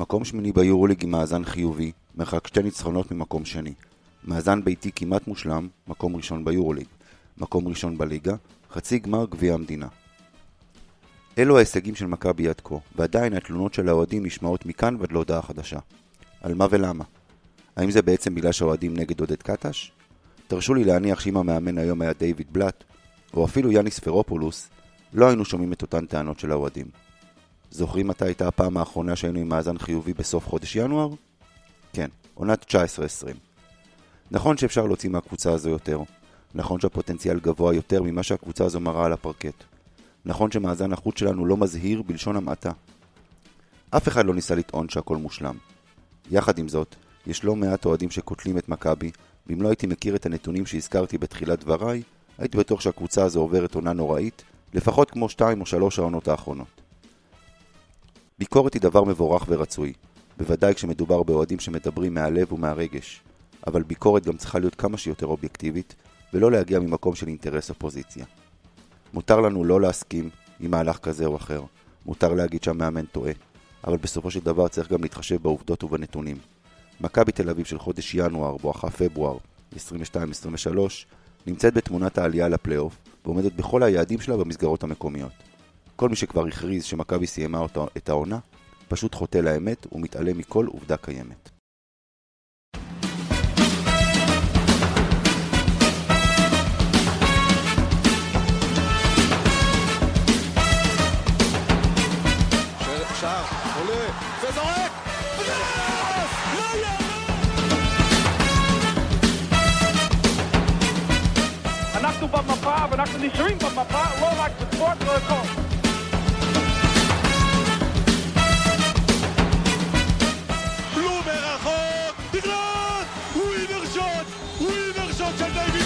מקום שמיני ביורוליג עם מאזן חיובי, מרחק שתי ניצחונות ממקום שני. מאזן ביתי כמעט מושלם, מקום ראשון ביורוליג. מקום ראשון בליגה, חצי גמר גביע המדינה. אלו ההישגים של מכבי עד כה, ועדיין התלונות של האוהדים נשמעות מכאן ועד להודעה חדשה. על מה ולמה? האם זה בעצם בגלל שהאוהדים נגד עודד קטש? תרשו לי להניח שאם המאמן היום היה דיוויד בלאט, או אפילו יאניס פרופולוס, לא היינו שומעים את אותן טענות של האוהדים. זוכרים מתי הייתה הפעם האחרונה שהיינו עם מאזן חיובי בסוף חודש ינואר? כן, עונת 19-20. נכון שאפשר להוציא מהקבוצה הזו יותר. נכון שהפוטנציאל גבוה יותר ממה שהקבוצה הזו מראה על הפרקט. נכון שמאזן החוץ שלנו לא מזהיר בלשון המעטה. אף אחד לא ניסה לטעון שהכל מושלם. יחד עם זאת, יש לא מעט אוהדים שקוטלים את מכבי, ואם לא הייתי מכיר את הנתונים שהזכרתי בתחילת דבריי, הייתי בטוח שהקבוצה הזו עוברת עונה נוראית, לפחות כמו שתיים או שלוש העונות האחרונות. ביקורת היא דבר מבורך ורצוי, בוודאי כשמדובר באוהדים שמדברים מהלב ומהרגש, אבל ביקורת גם צריכה להיות כמה שיותר אובייקטיבית, ולא להגיע ממקום של אינטרס אופוזיציה. מותר לנו לא להסכים עם מהלך כזה או אחר, מותר להגיד שהמאמן טועה, אבל בסופו של דבר צריך גם להתחשב בעובדות ובנתונים. מכבי תל אביב של חודש ינואר, בואכה פברואר 22-23, נמצאת בתמונת העלייה לפלייאוף, ועומדת בכל היעדים שלה במסגרות המקומיות. כל מי שכבר הכריז שמכבי סיימה את העונה, פשוט חוטא לאמת ומתעלם מכל עובדה קיימת. אנחנו נשארים במפה, לא רק בספורט, לא הכל. רחוק, נכנס! ווינר שוט! ווינר שוט של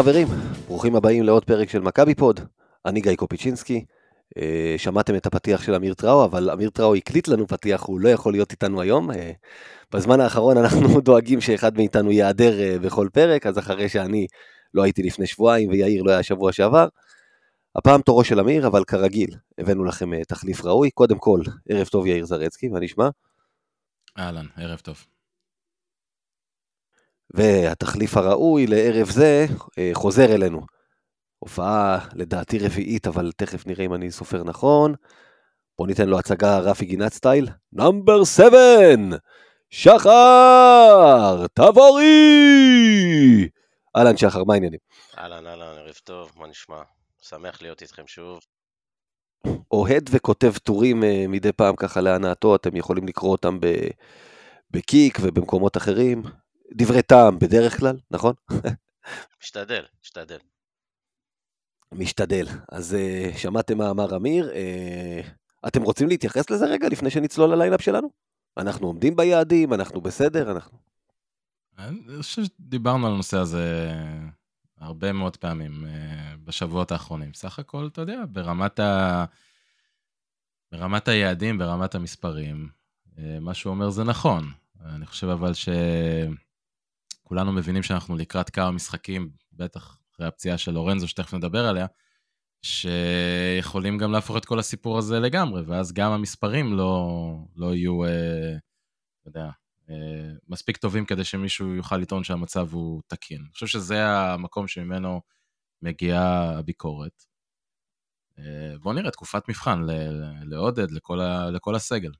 חברים, ברוכים הבאים לעוד פרק של מכבי פוד. אני גיא קופיצ'ינסקי. אה, שמעתם את הפתיח של אמיר טראו, אבל אמיר טראו הקליט לנו פתיח, הוא לא יכול להיות איתנו היום. אה, בזמן האחרון אנחנו דואגים שאחד מאיתנו ייעדר אה, בכל פרק, אז אחרי שאני לא הייתי לפני שבועיים ויאיר לא היה שבוע שעבר. הפעם תורו של אמיר, אבל כרגיל, הבאנו לכם תחליף ראוי. קודם כל, ערב טוב יאיר זרצקי, מה נשמע? אהלן, ערב טוב. והתחליף הראוי לערב זה אה, חוזר אלינו. הופעה לדעתי רביעית, אבל תכף נראה אם אני סופר נכון. בואו ניתן לו הצגה רפי גינת style. Number 7! שחר תבורי! אהלן שחר, מה העניינים? אהלן, אהלן, ערב טוב, מה נשמע? שמח להיות איתכם שוב. אוהד וכותב טורים אה, מדי פעם ככה להנאתו, אתם יכולים לקרוא אותם ב... בקיק ובמקומות אחרים. דברי טעם בדרך כלל, נכון? משתדל, משתדל. משתדל. אז uh, שמעתם מה אמר אמיר. Uh, אתם רוצים להתייחס לזה רגע לפני שנצלול לליינאפ שלנו? אנחנו עומדים ביעדים, אנחנו בסדר, אנחנו... אני חושב שדיברנו על הנושא הזה הרבה מאוד פעמים אה, בשבועות האחרונים. סך הכל, אתה יודע, ברמת, ה... ברמת היעדים, ברמת המספרים, מה שהוא אומר זה נכון. אני חושב אבל שכולנו מבינים שאנחנו לקראת כמה משחקים, בטח אחרי הפציעה של לורנזו, שתכף נדבר עליה, שיכולים גם להפוך את כל הסיפור הזה לגמרי, ואז גם המספרים לא, לא יהיו, אה, אתה יודע, אה, מספיק טובים כדי שמישהו יוכל לטעון שהמצב הוא תקין. אני חושב שזה המקום שממנו מגיעה הביקורת. אה, בואו נראה, תקופת מבחן לעודד, לכל, ה- לכל הסגל.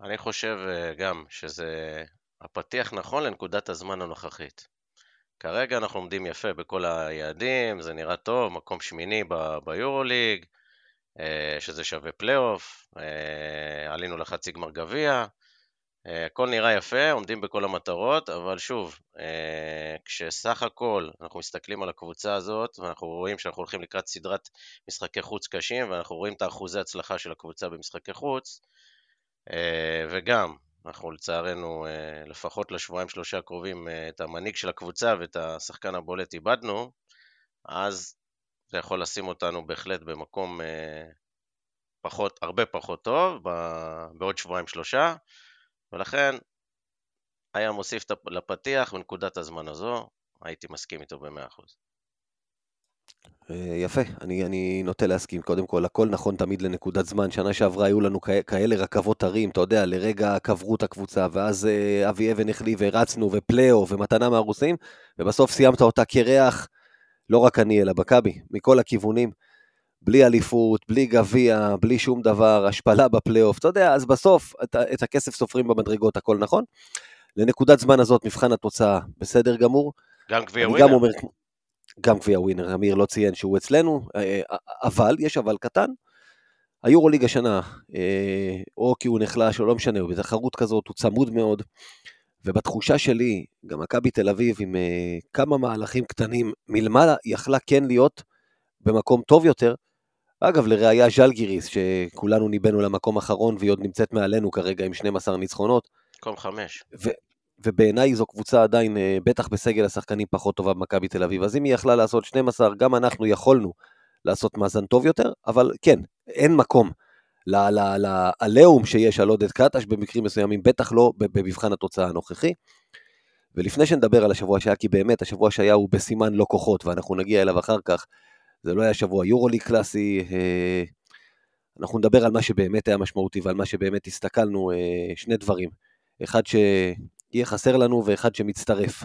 אני חושב אה, גם שזה הפתיח נכון לנקודת הזמן הנוכחית. כרגע אנחנו עומדים יפה בכל היעדים, זה נראה טוב, מקום שמיני ב- ביורוליג, אה, שזה שווה פלייאוף, אה, עלינו לחצי גמר גביע, אה, הכל נראה יפה, עומדים בכל המטרות, אבל שוב, כשסך הכל אנחנו מסתכלים על הקבוצה הזאת, ואנחנו רואים שאנחנו הולכים לקראת סדרת משחקי חוץ קשים, ואנחנו רואים את האחוזי הצלחה של הקבוצה במשחקי חוץ, וגם, אנחנו לצערנו, אה, לפחות לשבועיים שלושה הקרובים, אה, את המנהיג של הקבוצה ואת השחקן הבולט איבדנו, אז זה יכול לשים אותנו בהחלט במקום פחות, הרבה פחות טוב, בעוד שבועיים שלושה, ולכן היה מוסיף לפתיח בנקודת הזמן הזו, הייתי מסכים איתו במאה אחוז. אה, יפה, אני, אני נוטה להסכים. קודם כל, הכל נכון תמיד לנקודת זמן. שנה שעברה היו לנו כאלה רכבות הרים, אתה יודע, לרגע קברו את הקבוצה, ואז uh, אבי אבן החליף והרצנו, ופלאו, ומתנה מהרוסים, ובסוף סיימת אותה קרח, לא רק אני, אלא מכבי, מכל הכיוונים. בלי אליפות, בלי גביע, בלי שום דבר, השפלה בפלייאוף, אתה יודע, אז בסוף את, את הכסף סופרים במדרגות, הכל נכון. לנקודת זמן הזאת, מבחן התוצאה, בסדר גמור. גם גביע ווינר. גם גביע ווינר, אמיר לא ציין שהוא אצלנו, אה, אה, אבל, יש אבל קטן, היורוליג השנה, אה, או כי הוא נחלש או לא משנה, הוא בתחרות כזאת, הוא צמוד מאוד, ובתחושה שלי, גם מכבי תל אביב עם כמה מהלכים קטנים מלמעלה, יכלה כן להיות במקום טוב יותר. אגב, לראיה ז'לגיריס, שכולנו ניבאנו למקום אחרון והיא עוד נמצאת מעלינו כרגע עם 12 ניצחונות. מקום חמש. ובעיניי זו קבוצה עדיין, אה, בטח בסגל השחקנים פחות טובה במכבי תל אביב. אז אם היא יכלה לעשות 12, גם אנחנו יכולנו לעשות מאזן טוב יותר, אבל כן, אין מקום לעליהום שיש על עודד קטש במקרים מסוימים, בטח לא במבחן התוצאה הנוכחי. ולפני שנדבר על השבוע שהיה, כי באמת השבוע שהיה הוא בסימן לא כוחות, ואנחנו נגיע אליו אחר כך, זה לא היה שבוע יורולי קלאסי, אה, אנחנו נדבר על מה שבאמת היה משמעותי ועל מה שבאמת הסתכלנו, אה, שני דברים. אחד שיהיה חסר לנו ואחד שמצטרף.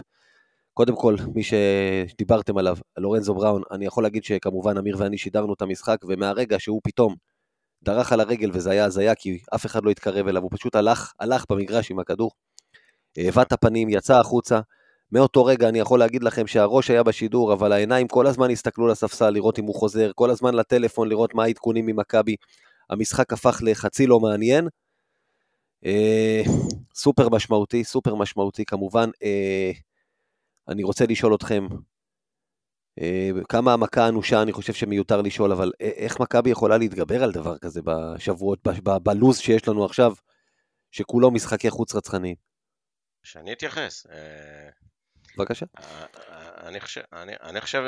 קודם כל, מי שדיברתם עליו, לורנזו בראון, אני יכול להגיד שכמובן אמיר ואני שידרנו את המשחק, ומהרגע שהוא פתאום דרך על הרגל וזה היה הזיה, כי אף אחד לא התקרב אליו, הוא פשוט הלך, הלך במגרש עם הכדור, את הפנים, יצא החוצה. מאותו רגע אני יכול להגיד לכם שהראש היה בשידור, אבל העיניים כל הזמן הסתכלו לספסל לראות אם הוא חוזר, כל הזמן לטלפון לראות מה העדכונים ממכבי. המשחק הפך לחצי לא מעניין, סופר משמעותי, סופר משמעותי כמובן. אה, אני רוצה לשאול אתכם, אה, כמה המכה אנושה אני חושב שמיותר לשאול, אבל איך מכבי יכולה להתגבר על דבר כזה בשבועות, בלוז שיש לנו עכשיו, שכולו משחקי חוץ רצחניים? שאני אתייחס. בבקשה. אני חושב, אני, אני חושב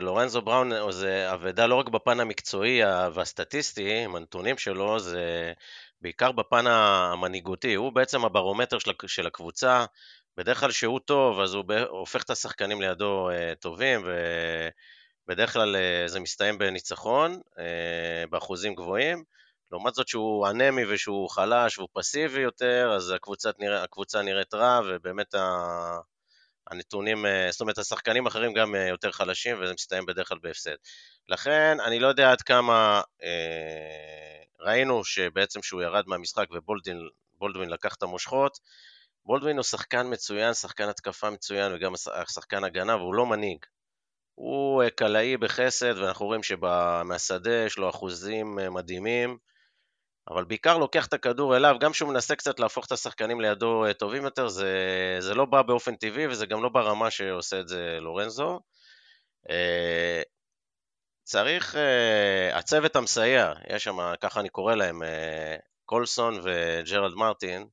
לורנזו בראון זה אבדה לא רק בפן המקצועי והסטטיסטי, עם הנתונים שלו, זה בעיקר בפן המנהיגותי, הוא בעצם הברומטר של הקבוצה, בדרך כלל שהוא טוב, אז הוא הופך את השחקנים לידו אה, טובים, ובדרך כלל אה, זה מסתיים בניצחון, אה, באחוזים גבוהים. לעומת זאת שהוא אנמי ושהוא חלש והוא פסיבי יותר, אז הקבוצה, נרא, הקבוצה נראית רע, ובאמת הנתונים, זאת אומרת, השחקנים האחרים גם יותר חלשים, וזה מסתיים בדרך כלל בהפסד. לכן, אני לא יודע עד כמה... אה, ראינו שבעצם שהוא ירד מהמשחק ובולדווין לקח את המושכות. בולדווין הוא שחקן מצוין, שחקן התקפה מצוין וגם שחקן הגנה, והוא לא מנהיג. הוא אה, קלעי בחסד, ואנחנו רואים שמהשדה יש לו אחוזים אה, מדהימים, אבל בעיקר לוקח את הכדור אליו, גם כשהוא מנסה קצת להפוך את השחקנים לידו אה, טובים יותר, זה, זה לא בא באופן טבעי וזה גם לא ברמה שעושה את זה לורנזו. צריך, uh, הצוות המסייע, יש שם, ככה אני קורא להם, uh, קולסון וג'רלד מרטין,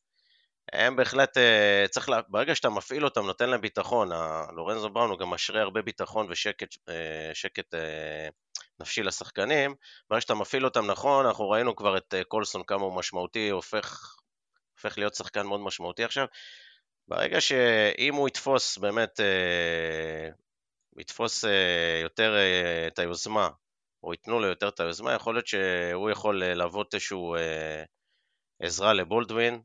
הם בהחלט, uh, צריך, לה, ברגע שאתה מפעיל אותם, נותן להם ביטחון, לורנזו בראון הוא גם משרה הרבה ביטחון ושקט uh, שקט, uh, נפשי לשחקנים, ברגע שאתה מפעיל אותם נכון, אנחנו ראינו כבר את uh, קולסון כמה הוא משמעותי, הופך, הופך להיות שחקן מאוד משמעותי עכשיו. ברגע שאם הוא יתפוס באמת יתפוס אה, יותר אה, את היוזמה, או ייתנו לו יותר את היוזמה, יכול להיות שהוא יכול אה, להוות איזשהו עזרה לבולדווין,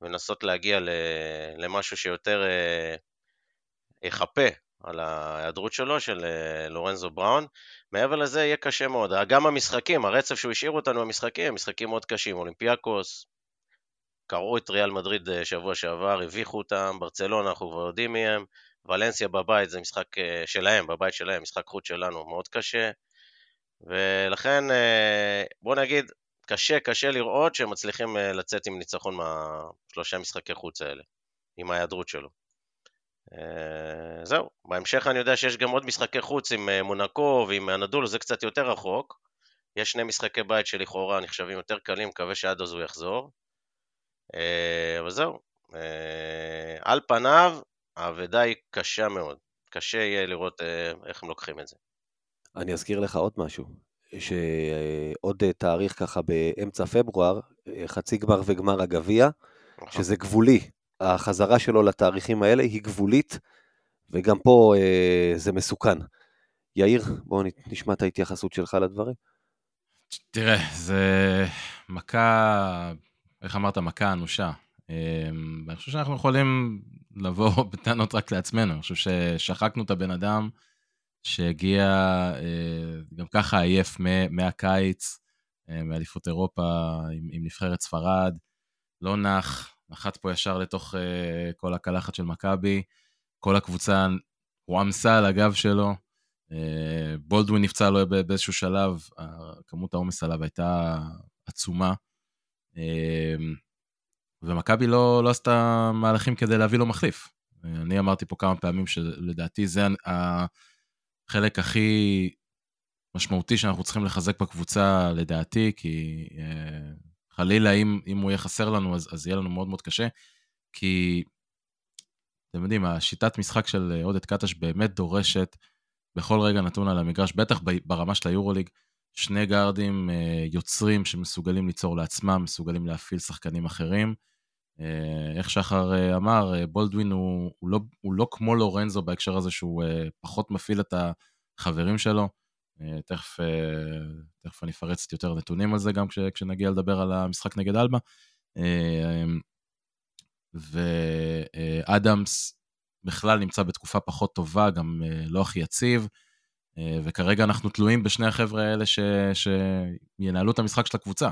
ולנסות להגיע למשהו שיותר יחפה על ההיעדרות שלו, של לורנזו בראון. מעבר לזה יהיה קשה מאוד. גם המשחקים, הרצף שהוא השאיר אותנו במשחקים, משחקים מאוד קשים. אולימפיאקוס, קראו את ריאל מדריד שבוע שעבר, הביכו אותם, ברצלונה, אנחנו כבר יודעים מי הם. ולנסיה בבית זה משחק אה, שלהם, בבית שלהם, משחק חוץ שלנו מאוד קשה, ולכן אה, בוא נגיד, קשה, קשה לראות שהם מצליחים אה, לצאת עם ניצחון מהשלושה משחקי חוץ האלה, עם ההיעדרות שלו. זהו, בהמשך אני יודע שיש גם עוד משחקי חוץ עם מונקו ועם הנדול, זה קצת יותר רחוק, יש שני משחקי בית שלכאורה נחשבים יותר קלים, מקווה שעד אז הוא יחזור. אבל זהו, על פניו, האבדה היא קשה מאוד. קשה יהיה לראות אה, איך הם לוקחים את זה. אני אזכיר לך עוד משהו, שעוד תאריך ככה באמצע פברואר, חצי גמר וגמר הגביע, נכון. שזה גבולי. החזרה שלו לתאריכים האלה היא גבולית, וגם פה אה, זה מסוכן. יאיר, בואו נשמע את ההתייחסות שלך לדברים. תראה, זה מכה, איך אמרת, מכה אנושה. ואני חושב שאנחנו יכולים לבוא בטענות רק לעצמנו. אני חושב ששחקנו את הבן אדם שהגיע אה, גם ככה עייף מהקיץ, אה, מאליפות אירופה עם, עם נבחרת ספרד, לא נח, נחת פה ישר לתוך אה, כל הקלחת של מכבי, כל הקבוצה הועמסה על הגב שלו. בולדווין נפצע לו באיזשהו שלב, כמות העומס עליו הייתה עצומה. ומכבי לא, לא עשתה מהלכים כדי להביא לו מחליף. אני אמרתי פה כמה פעמים שלדעתי זה החלק הכי משמעותי שאנחנו צריכים לחזק בקבוצה, לדעתי, כי אה, חלילה, אם, אם הוא יהיה חסר לנו, אז, אז יהיה לנו מאוד מאוד קשה, כי אתם יודעים, השיטת משחק של עודד קטש באמת דורשת בכל רגע נתון על המגרש, בטח ברמה של היורוליג, שני גארדים אה, יוצרים שמסוגלים ליצור לעצמם, מסוגלים להפעיל שחקנים אחרים. אה, איך שחר אה, אמר, בולדווין הוא, הוא, לא, הוא לא כמו לורנזו בהקשר הזה שהוא פחות מפעיל את החברים שלו. תכף, תכף אני אפרט קצת יותר נתונים על זה גם כש, כשנגיע לדבר על המשחק נגד אלבה. ואדמס בכלל נמצא בתקופה פחות טובה, גם לא הכי יציב. אה, וכרגע אנחנו תלויים בשני החבר'ה האלה ש... שינהלו את המשחק של הקבוצה.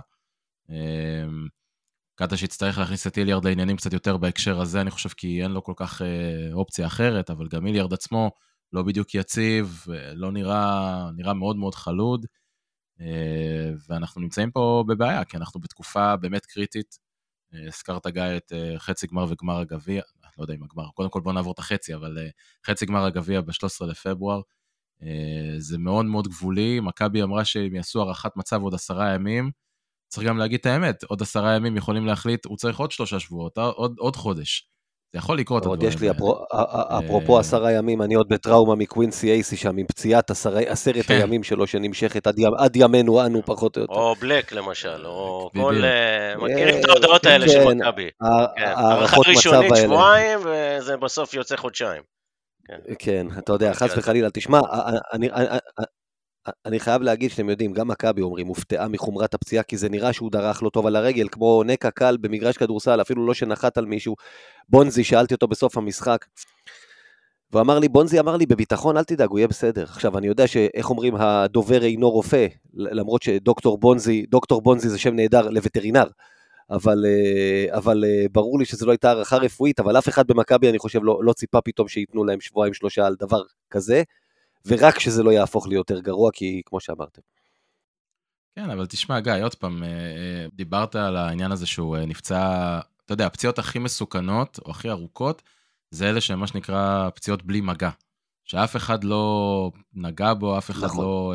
אה, קטש יצטרך להכניס את איליארד לעניינים קצת יותר בהקשר הזה, אני חושב, כי אין לו כל כך אה, אופציה אחרת, אבל גם איליארד עצמו לא בדיוק יציב, לא נראה, נראה מאוד מאוד חלוד, ואנחנו נמצאים פה בבעיה, כי אנחנו בתקופה באמת קריטית. הזכרת, גיא, את חצי גמר וגמר הגביע, לא יודע אם הגמר, קודם כל בואו נעבור את החצי, אבל חצי גמר הגביע ב-13 לפברואר. אה, זה מאוד מאוד גבולי, מכבי אמרה שהם יעשו הערכת מצב עוד עשרה ימים. צריך גם להגיד את האמת, עוד עשרה ימים יכולים להחליט, הוא צריך עוד שלושה שבועות, עוד, עוד חודש. זה יכול לקרות, עוד יש לי, אפרו, אפרופו אה, עשרה ימים, אני עוד בטראומה מקווינסי אייסי שם, עם פציעת עשרת כן. הימים שלו שנמשכת עד, עד ימינו אנו פחות או יותר. או בלק למשל, או כל... אה, מכירים את ההודעות האלה של כן, מכבי. כן, הערכה ראשונית שבועיים, וזה בסוף יוצא חודשיים. כן. כן, אתה יודע, חס וחלילה, תשמע, אני, חייב להגיד שאתם יודעים, גם מכבי אומרים, הופתעה מחומרת הפציעה, כי זה נראה שהוא דרך לא טוב על הרגל, כמו נקע קל במגרש כדורסל, אפילו לא שנחת על מישהו. בונזי, שאלתי אותו בסוף המשחק, והוא אמר לי, בונזי אמר לי, בביטחון, אל תדאג, הוא יהיה בסדר. עכשיו, אני יודע שאיך אומרים, הדובר אינו רופא, למרות שדוקטור בונזי, דוקטור בונזי זה שם נהדר לווטרינר. אבל, אה, אבל אה, ברור לי שזו לא הייתה הערכה רפואית, אבל אף אחד במכבי, אני חושב, לא, לא ציפה פתאום שייתנו להם שבועיים שלושה על דבר כזה, ורק שזה לא יהפוך ליותר גרוע, כי כמו שאמרתם. כן, אבל תשמע, גיא, עוד פעם, אה, דיברת על העניין הזה שהוא נפצע, אתה יודע, הפציעות הכי מסוכנות, או הכי ארוכות, זה אלה שמה שנקרא פציעות בלי מגע. שאף אחד לא נגע בו, אף אחד נכון, לא...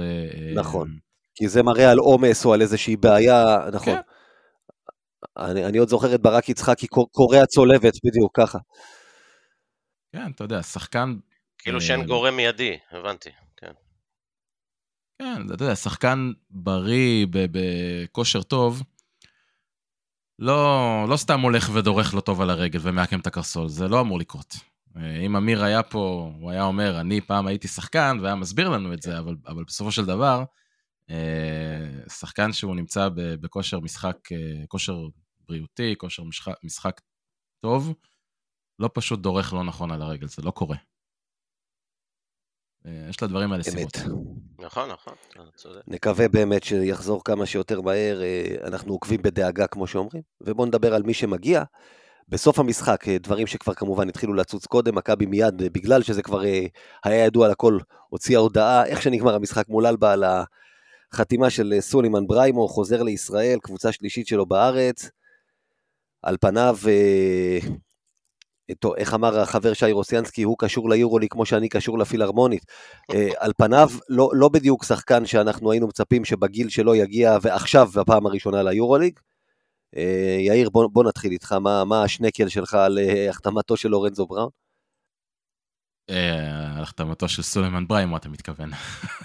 נכון, אה, כי זה מראה על עומס או על איזושהי בעיה, נכון. כן. אני, אני עוד זוכר את ברק יצחקי קורע צולבת, בדיוק ככה. כן, אתה יודע, שחקן... כאילו שאין אה, גורם מיידי, הבנתי, כן. כן, אתה יודע, שחקן בריא, בכושר טוב, לא, לא סתם הולך ודורך לו טוב על הרגל ומעקם את הקרסול, זה לא אמור לקרות. אה, אם אמיר היה פה, הוא היה אומר, אני פעם הייתי שחקן, והיה מסביר לנו את זה, אבל, אבל בסופו של דבר, אה, שחקן שהוא נמצא בכושר משחק, כושר בריאותי, כושר משחק, משחק טוב, לא פשוט דורך לא נכון על הרגל, זה לא קורה. אה, יש לדברים האלה סיבות. נכון, נכון, צודק. נקווה באמת שיחזור כמה שיותר מהר, אה, אנחנו עוקבים בדאגה כמו שאומרים, ובואו נדבר על מי שמגיע. בסוף המשחק, אה, דברים שכבר כמובן התחילו לצוץ קודם, מכבי מיד, בגלל שזה כבר היה ידוע לכל, הוציאה הודעה, איך שנגמר המשחק מול אלבה על החתימה של סולימן בריימו, חוזר לישראל, קבוצה שלישית שלו בארץ. על פניו, טוב, איך אמר החבר שי רוסיאנסקי, הוא קשור ליורוליג כמו שאני קשור לפילהרמונית. אה, על פניו, לא, לא בדיוק שחקן שאנחנו היינו מצפים שבגיל שלו יגיע ועכשיו בפעם הראשונה ליורוליג. אה, יאיר, בוא, בוא נתחיל איתך, מה, מה השנקל שלך על אה, החתמתו של לורנזו בראון? על החתמתו של סולימן בריימו, אתה מתכוון.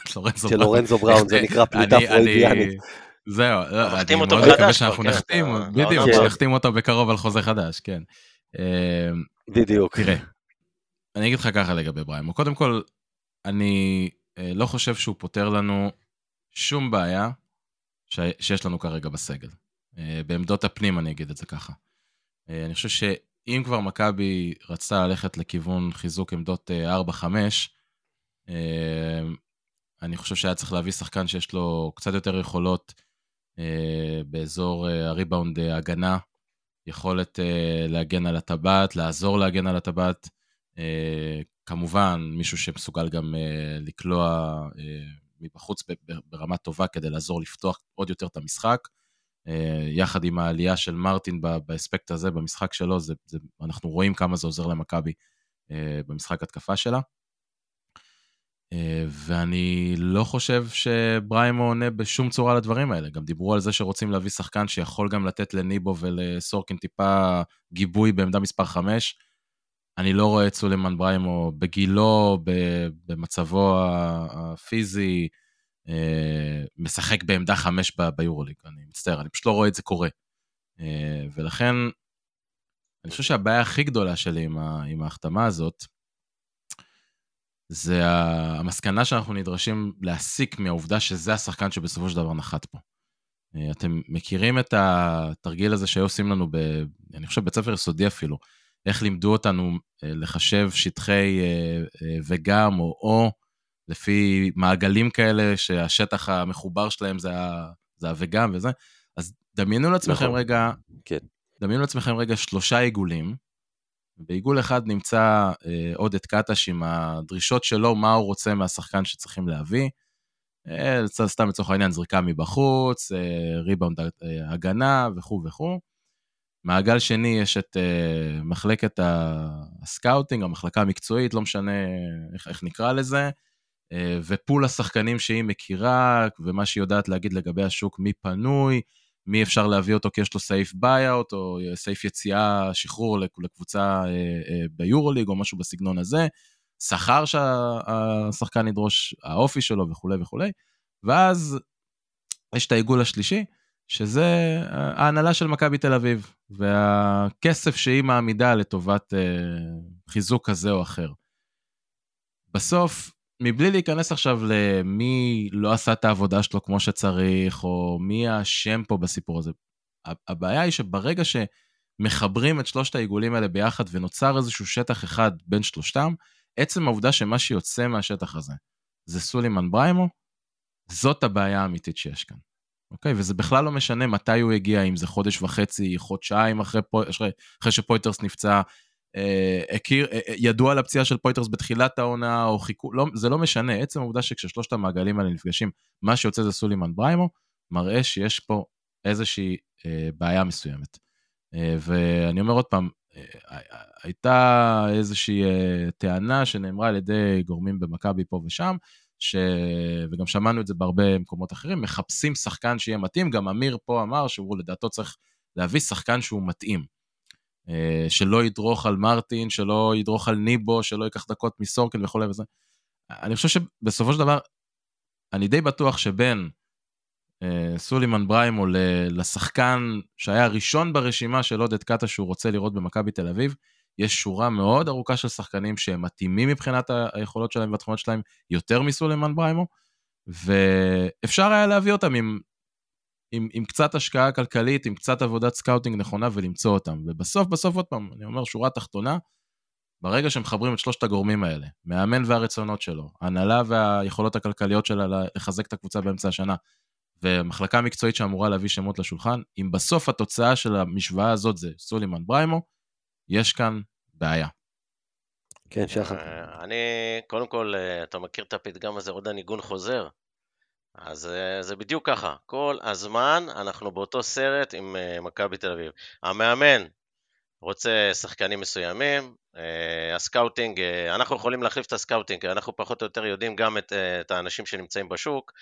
של לורנזו בראון, זה נקרא פליטה פרוידיאנית. זהו, אני מאוד מקווה שאנחנו נחתים, בדיוק, שנחתים אותו בקרוב על חוזה חדש, כן. אמ, בדיוק. תראה, אני אגיד לך ככה לגבי בריימו. קודם כל, אני אה, לא חושב שהוא פותר לנו שום בעיה ש... שיש לנו כרגע בסגל. אה, בעמדות הפנים אני אגיד את זה ככה. אה, אני חושב שאם כבר מכבי רצתה ללכת לכיוון חיזוק עמדות 4-5, אני חושב שהיה צריך להביא שחקן שיש לו קצת יותר יכולות באזור הריבאונד הגנה, יכולת uh, להגן על הטבעת, לעזור להגן על הטבעת. Uh, כמובן, מישהו שמסוגל גם uh, לקלוע uh, מבחוץ ברמה טובה כדי לעזור לפתוח עוד יותר את המשחק. Uh, יחד עם העלייה של מרטין באספקט הזה, במשחק שלו, זה, זה, אנחנו רואים כמה זה עוזר למכבי uh, במשחק התקפה שלה. אה, ואני לא חושב שבריימו עונה בשום צורה לדברים האלה. גם דיברו על זה שרוצים להביא שחקן שיכול גם לתת לניבו ולסורקין טיפה גיבוי בעמדה מספר 5. אני לא רואה את סולימן בריימו בגילו, במצבו הפיזי, אה, משחק בעמדה 5 ביורוליג. אני מצטער, אני פשוט לא רואה את זה קורה. אה, ולכן, אני חושב שהבעיה הכי גדולה שלי עם ההחתמה הזאת, זה המסקנה שאנחנו נדרשים להסיק מהעובדה שזה השחקן שבסופו של דבר נחת פה. אה, אתם מכירים את התרגיל הזה שהיו עושים לנו, ב, אני חושב בית ספר יסודי אפילו, איך לימדו אותנו אה, לחשב שטחי אה, וגם או או, לפי מעגלים כאלה שהשטח המחובר שלהם זה, ה, זה הוגם וזה, אז דמיינו לעצמכם נכון. רגע, כן. דמיינו לעצמכם רגע שלושה עיגולים, בעיגול אחד נמצא אה, עודד קטש עם הדרישות שלו, מה הוא רוצה מהשחקן שצריכים להביא. אה, סתם לצורך העניין זריקה מבחוץ, אה, ריבאונד אה, הגנה וכו' וכו'. מעגל שני יש את אה, מחלקת ה scouting, המחלקה המקצועית, לא משנה איך, איך נקרא לזה, אה, ופול השחקנים שהיא מכירה, ומה שהיא יודעת להגיד לגבי השוק, מי פנוי, מי אפשר להביא אותו כי יש לו סעיף buy-out, או סעיף יציאה, שחרור לקבוצה אה, אה, ביורוליג, או משהו בסגנון הזה, שכר שהשחקן ידרוש, האופי שלו וכולי וכולי, ואז יש את העיגול השלישי, שזה ההנהלה של מכבי תל אביב, והכסף שהיא מעמידה לטובת אה, חיזוק כזה או אחר. בסוף, מבלי להיכנס עכשיו למי לא עשה את העבודה שלו כמו שצריך, או מי האשם פה בסיפור הזה. הבעיה היא שברגע שמחברים את שלושת העיגולים האלה ביחד ונוצר איזשהו שטח אחד בין שלושתם, עצם העובדה שמה שיוצא מהשטח הזה זה סולימן בריימו, זאת הבעיה האמיתית שיש כאן. אוקיי? וזה בכלל לא משנה מתי הוא הגיע, אם זה חודש וחצי, חודשיים אחרי, אחרי, אחרי שפויטרס נפצע, הכיר, אה, אה, ידוע על הפציעה של פויטרס בתחילת העונה, או חיכו, לא, זה לא משנה, עצם העובדה שכששלושת המעגלים האלה נפגשים, מה שיוצא זה סולימן בריימו, מראה שיש פה איזושהי אה, בעיה מסוימת. אה, ואני אומר עוד פעם, אה, הייתה איזושהי אה, טענה שנאמרה על ידי גורמים במכבי פה ושם, ש... וגם שמענו את זה בהרבה מקומות אחרים, מחפשים שחקן שיהיה מתאים, גם אמיר פה אמר שהוא לדעתו צריך להביא שחקן שהוא מתאים. אה, שלא ידרוך על מרטין, שלא ידרוך על ניבו, שלא ייקח דקות מסורקין וכולי וזה. אני חושב שבסופו של דבר, אני די בטוח שבין אה, סולימן בריימו לשחקן שהיה הראשון ברשימה של עודד קטש שהוא רוצה לראות במכבי תל אביב, יש שורה מאוד ארוכה של שחקנים שהם מתאימים מבחינת היכולות שלהם והתכונות שלהם יותר מסולימן בריימו, ואפשר היה להביא אותם עם עם, עם קצת השקעה כלכלית, עם קצת עבודת scouting נכונה ולמצוא אותם. ובסוף, בסוף עוד פעם, אני אומר, שורה תחתונה, ברגע שמחברים את שלושת הגורמים האלה, מאמן והרצונות שלו, הנהלה והיכולות הכלכליות שלה לחזק את הקבוצה באמצע השנה, ומחלקה מקצועית שאמורה להביא שמות לשולחן, אם בסוף התוצאה של המשוואה הזאת זה סולימן בריימו, יש כאן בעיה. כן, שחר. אה, אני, קודם כל, אה, אתה מכיר את הפתגם הזה, עוד הניגון חוזר? אז אה, זה בדיוק ככה, כל הזמן אנחנו באותו סרט עם אה, מכבי תל אביב. המאמן רוצה שחקנים מסוימים, אה, ה scouting, אנחנו יכולים להחליף את ה scouting, אנחנו פחות או יותר יודעים גם את, את האנשים שנמצאים בשוק,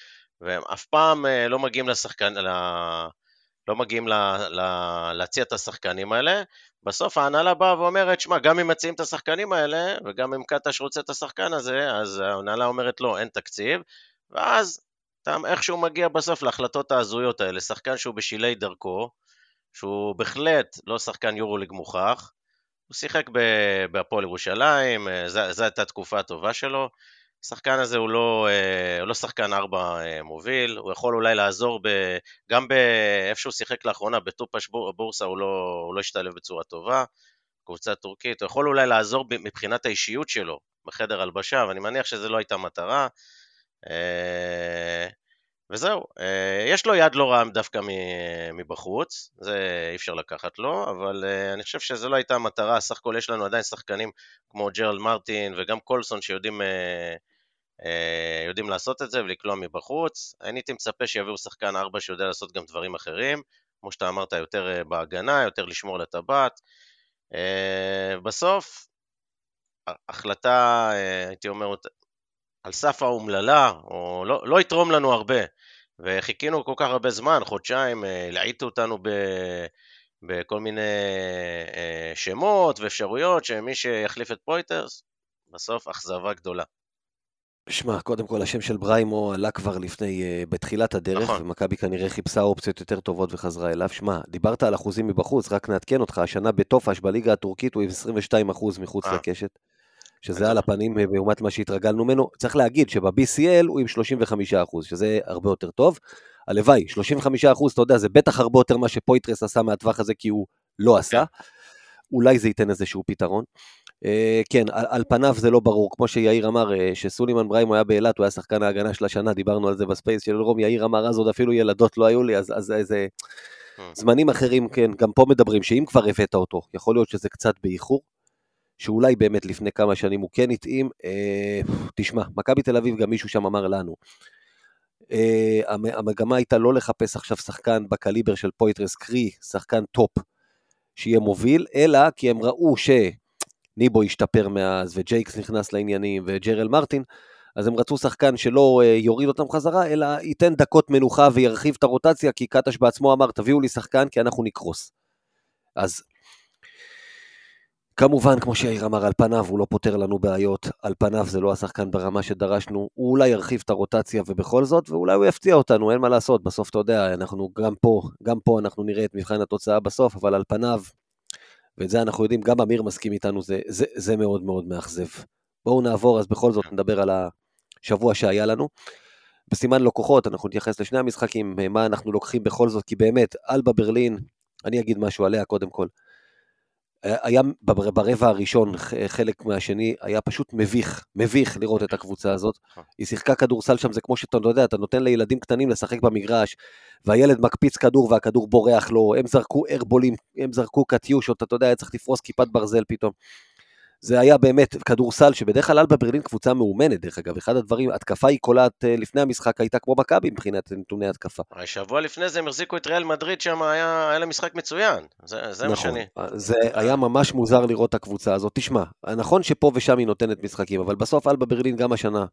והם אף פעם לא מגיעים לשחקן. לא מגיעים ל... ל... להציע את השחקנים האלה. בסוף ההנהלה באה ואומרת, שמע, גם אם מציעים את השחקנים האלה, וגם אם קטש רוצה את השחקן הזה, אז ההנהלה אומרת, לא, אין תקציב, ואז אתה איכשהו מגיע בסוף להחלטות ההזויות האלה, שחקן שהוא בשלהי דרכו, שהוא בהחלט לא שחקן יורוליג מוכח, הוא שיחק בהפועל ירושלים, אה, זו הייתה התקופה הטובה שלו. השחקן הזה הוא לא, אה, הוא לא שחקן ארבע אה, מוביל, הוא יכול אולי לעזור, ב, גם באיפה שהוא שיחק לאחרונה, בטופש בורסה הוא לא, הוא לא השתלב בצורה טובה, קבוצה טורקית, הוא יכול אולי לעזור מבחינת האישיות שלו בחדר הלבשה, ואני מניח שזו לא הייתה מטרה. וזהו, אה, יש לו יד לא רעה דווקא מבחוץ, זה אי אפשר לקחת לו, אבל אה, אני חושב שזו לא הייתה המטרה, סך הכל יש לנו עדיין שחקנים כמו ג'רל מרטין וגם קולסון שיודעים אה, יודעים לעשות את זה ולקלוע מבחוץ. אני הייתי מצפה שיביאו שחקן ארבע שיודע לעשות גם דברים אחרים, כמו שאתה אמרת, יותר בהגנה, יותר לשמור על הטבעת. בסוף, החלטה, הייתי אומר, על סף האומללה, או לא, לא יתרום לנו הרבה. וחיכינו כל כך הרבה זמן, חודשיים, אה, להעיט אותנו ב, בכל מיני אה, שמות ואפשרויות שמי שיחליף את פויטרס, בסוף אכזבה גדולה. שמע, קודם כל השם של בריימו עלה כבר לפני, uh, בתחילת הדרך, נכון. ומכבי כנראה חיפשה אופציות יותר טובות וחזרה אליו. שמע, דיברת על אחוזים מבחוץ, רק נעדכן אותך, השנה בטופש בליגה הטורקית הוא עם 22 אחוז מחוץ 아. לקשת. שזה על הפנים לעומת מה שהתרגלנו ממנו. צריך להגיד שב-BCL הוא עם 35 אחוז, שזה הרבה יותר טוב. הלוואי, 35 אחוז, אתה יודע, זה בטח הרבה יותר מה שפויטרס עשה מהטווח הזה, כי הוא לא עשה. אולי זה ייתן איזשהו פתרון. אה, כן, על, על פניו זה לא ברור, כמו שיאיר אמר, אה, שסולימן בריימו היה באילת, הוא היה שחקן ההגנה של השנה, דיברנו על זה ב space של רום, יאיר אמר אז עוד אפילו ילדות לא היו לי, אז, אז איזה המ. זמנים אחרים, כן, גם פה מדברים, שאם כבר הבאת אותו, יכול להיות שזה קצת באיחור, שאולי באמת לפני כמה שנים הוא כן התאים. אה, תשמע, מכבי תל אביב, גם מישהו שם אמר לנו, אה, המגמה הייתה לא לחפש עכשיו שחקן בקליבר של פויטרס, קרי שחקן טופ שיהיה מוביל, אלא כי הם ראו שניבו השתפר מאז, וג'ייקס נכנס לעניינים, וג'רל מרטין, אז הם רצו שחקן שלא אה, יוריד אותם חזרה, אלא ייתן דקות מנוחה וירחיב את הרוטציה, כי קטש בעצמו אמר, תביאו לי שחקן כי אנחנו נקרוס. אז כמובן, כמו שיאיר אמר, על פניו הוא לא פותר לנו בעיות, על פניו זה לא השחקן ברמה שדרשנו, הוא אולי ירחיב את הרוטציה ובכל זאת, ואולי הוא יפתיע אותנו, אין מה לעשות, בסוף אתה יודע, אנחנו גם פה, גם פה אנחנו נראה את מבחן התוצאה בסוף, אבל על פניו, ואת זה אנחנו יודעים, גם אמיר מסכים איתנו, זה, זה, זה מאוד מאוד מאכזב. בואו נעבור, אז בכל זאת נדבר על השבוע שהיה לנו. בסימן לקוחות, אנחנו נתייחס לשני המשחקים, מה אנחנו לוקחים בכל זאת, כי באמת, אלבה ברלין, אני אגיד משהו עליה קודם כל. היה ברבע הראשון חלק מהשני, היה פשוט מביך, מביך לראות את הקבוצה הזאת. נכון. היא שיחקה כדורסל שם, זה כמו שאתה יודע, אתה נותן לילדים קטנים לשחק במגרש, והילד מקפיץ כדור והכדור בורח לו, הם זרקו ארבולים, הם זרקו קטיושות, אתה יודע, היה צריך לפרוס כיפת ברזל פתאום. זה היה באמת כדורסל שבדרך כלל אלבה ברלין קבוצה מאומנת, דרך אגב, אחד הדברים, התקפה היא קולעת אה, לפני המשחק הייתה כמו מכבי מבחינת נתוני התקפה. שבוע לפני זה הם החזיקו את ריאל מדריד שם, היה, היה להם משחק מצוין, זה, זה נכון, מה שאני... זה היה ממש מוזר לראות את הקבוצה הזאת. תשמע, נכון שפה ושם היא נותנת משחקים, אבל בסוף אלבה ברלין גם השנה,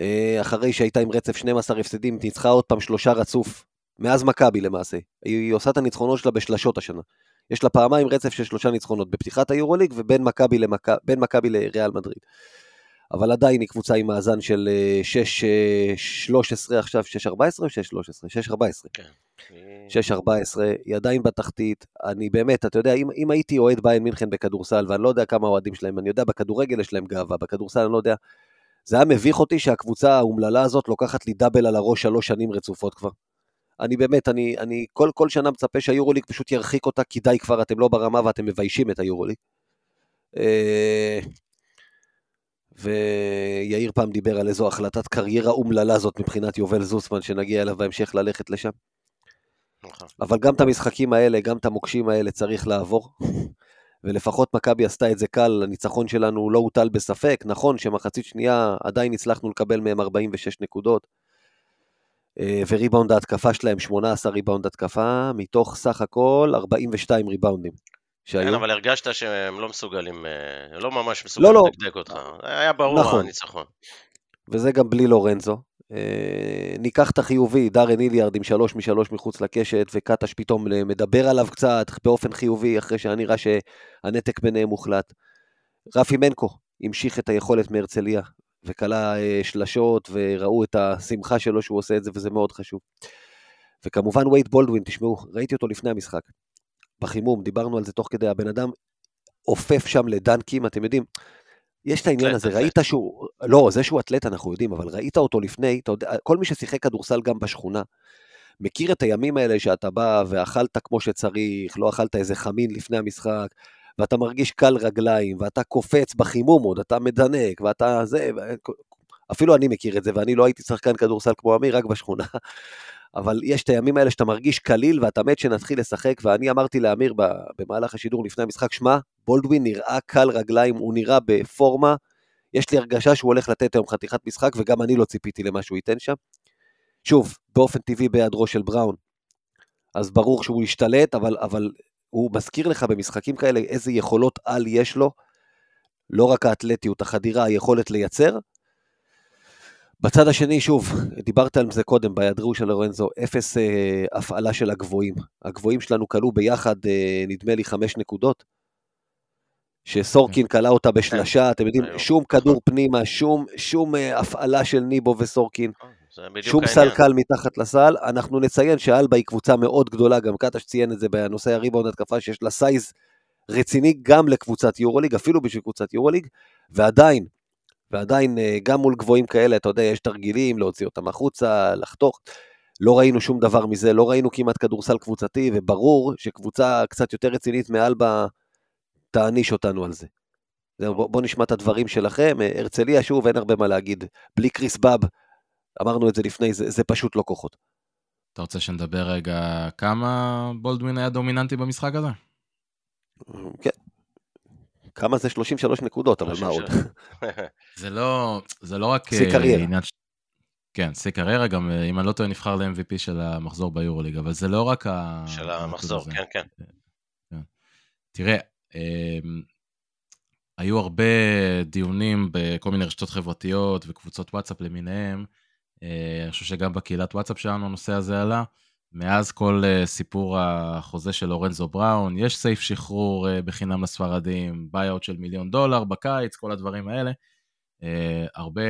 אה, אחרי שהייתה עם רצף 12 הפסדים, ניצחה עוד פעם שלושה רצוף, מאז מכבי למעשה. היא עושה את הניצחונות שלה בשלשות השנה. יש לה פעמיים רצף של שלושה ניצחונות בפתיחת היורוליג ובין מכבי. מכבי לריאל מדריד. אבל עדיין היא קבוצה עם מאזן של 6-13 אה, עכשיו, 6-14 או 6-13? 6-14. כן. 6-14, היא עדיין בתחתית. אני באמת, אתה יודע, אם, אם הייתי אוהד ביין מינכן בכדורסל, ואני לא יודע כמה אוהדים שלהם, אני יודע, בכדורגל יש להם גאווה, בכדורסל אני לא יודע. זה היה מביך אותי שהקבוצה האומללה הזאת לוקחת לי דאבל על הראש שלוש שנים רצופות כבר. אני באמת, אני, אני כל, כל שנה מצפה שהיורוליג פשוט ירחיק אותה, כי די כבר, אתם לא ברמה ואתם מביישים את היורוליג. אה, ויאיר פעם דיבר על איזו החלטת קריירה אומללה זאת מבחינת יובל זוסמן, שנגיע אליו בהמשך ללכת לשם. נכון. אבל גם את המשחקים האלה, גם את המוקשים האלה צריך לעבור. ולפחות מכבי עשתה את זה קל, הניצחון שלנו לא הוטל בספק. נכון שמחצית שנייה עדיין הצלחנו לקבל מהם 46 נקודות. אה, וריבאונד ההתקפה שלהם 18 ריבאונד התקפה, מתוך סך הכל 42 ריבאונדים. שהיו. כן, אבל הרגשת שהם לא מסוגלים, אה, לא ממש מסוגלים לא. לדקדק אותך. היה ברור נכון. הניצחון. וזה גם בלי לורנזו. אה, ניקח את החיובי, דארן איליארד עם שלוש משלוש מחוץ לקשת, וקטש פתאום מדבר עליו קצת באופן חיובי, אחרי שהיה נראה שהנתק ביניהם מוחלט. רפי מנקו המשיך את היכולת מהרצליה, וכלה אה, שלשות, וראו את השמחה שלו שהוא עושה את זה, וזה מאוד חשוב. וכמובן וייד בולדווין, תשמעו, ראיתי אותו לפני המשחק. בחימום, דיברנו על זה תוך כדי, הבן אדם עופף שם לדנקים, אתם יודעים, יש את העניין הזה. ראית שהוא, לא, זה שהוא אתלט אנחנו יודעים, אבל ראית אותו לפני, אתה יודע, כל מי ששיחק כדורסל גם בשכונה, מכיר את הימים האלה שאתה בא ואכלת כמו שצריך, לא אכלת איזה חמין לפני המשחק, ואתה מרגיש קל רגליים, ואתה קופץ בחימום עוד, אתה מדנק, ואתה זה, אפילו אני מכיר את זה, ואני לא הייתי שחקן כדורסל כמו אמיר, רק בשכונה. אבל יש את הימים האלה שאתה מרגיש קליל ואתה מת שנתחיל לשחק, ואני אמרתי לאמיר במהלך השידור לפני המשחק, שמע, בולדווין נראה קל רגליים, הוא נראה בפורמה, יש לי הרגשה שהוא הולך לתת היום חתיכת משחק, וגם אני לא ציפיתי למה שהוא ייתן שם. שוב, באופן טבעי בהיעדרו של בראון, אז ברור שהוא ישתלט, אבל, אבל הוא מזכיר לך במשחקים כאלה איזה יכולות על יש לו, לא רק האתלטיות, החדירה, היכולת לייצר. בצד השני, שוב, דיברת על זה קודם, בהיעדרו של לורנזו, אפס אה, הפעלה של הגבוהים. הגבוהים שלנו כלו ביחד, אה, נדמה לי, חמש נקודות. שסורקין כלה אותה בשלשה, אתם יודעים, שום כדור פנימה, שום, שום אה, הפעלה של ניבו וסורקין. שום סל. קל מתחת לסל. אנחנו נציין שאלבה היא קבוצה מאוד גדולה, גם קטש ציין את זה בנושא הריבאונד התקפה, שיש לה סייז רציני גם לקבוצת יורוליג, אפילו בשביל קבוצת יורוליג, ועדיין, ועדיין, אה, גם מול גבוהים כאלה, אתה יודע, יש תרגילים, להוציא אותם החוצה, לחתוך. לא ראינו שום דבר מזה, לא ראינו כמעט כדורסל קבוצתי, וברור שקבוצה קצת יותר רצינית מאלבה תעניש אותנו על זה. זהו, בוא, בוא נשמע את הדברים שלכם. אה, הרצליה, שוב, אין הרבה מה להגיד. בלי קריס באב, אמרנו את זה לפני, זה, זה פשוט לא כוחות. אתה רוצה שנדבר רגע כמה בולדווין היה דומיננטי במשחק הזה? כן. כמה זה 33 נקודות, אבל מה עוד? זה לא, זה לא רק שיא אה, קריירה. כן, שיא קריירה, גם אה, אם אני לא טועה נבחר ל-MVP של המחזור ביורוליג, אבל זה לא רק ה... של המחזור. כן, כן. תראה, אמ, היו הרבה דיונים בכל מיני רשתות חברתיות וקבוצות וואטסאפ למיניהם. אה, אני חושב שגם בקהילת וואטסאפ שלנו הנושא הזה עלה. מאז כל אה, סיפור החוזה של לורנזו בראון, יש סעיף שחרור אה, בחינם לספרדים, buy-out של מיליון דולר בקיץ, כל הדברים האלה. הרבה,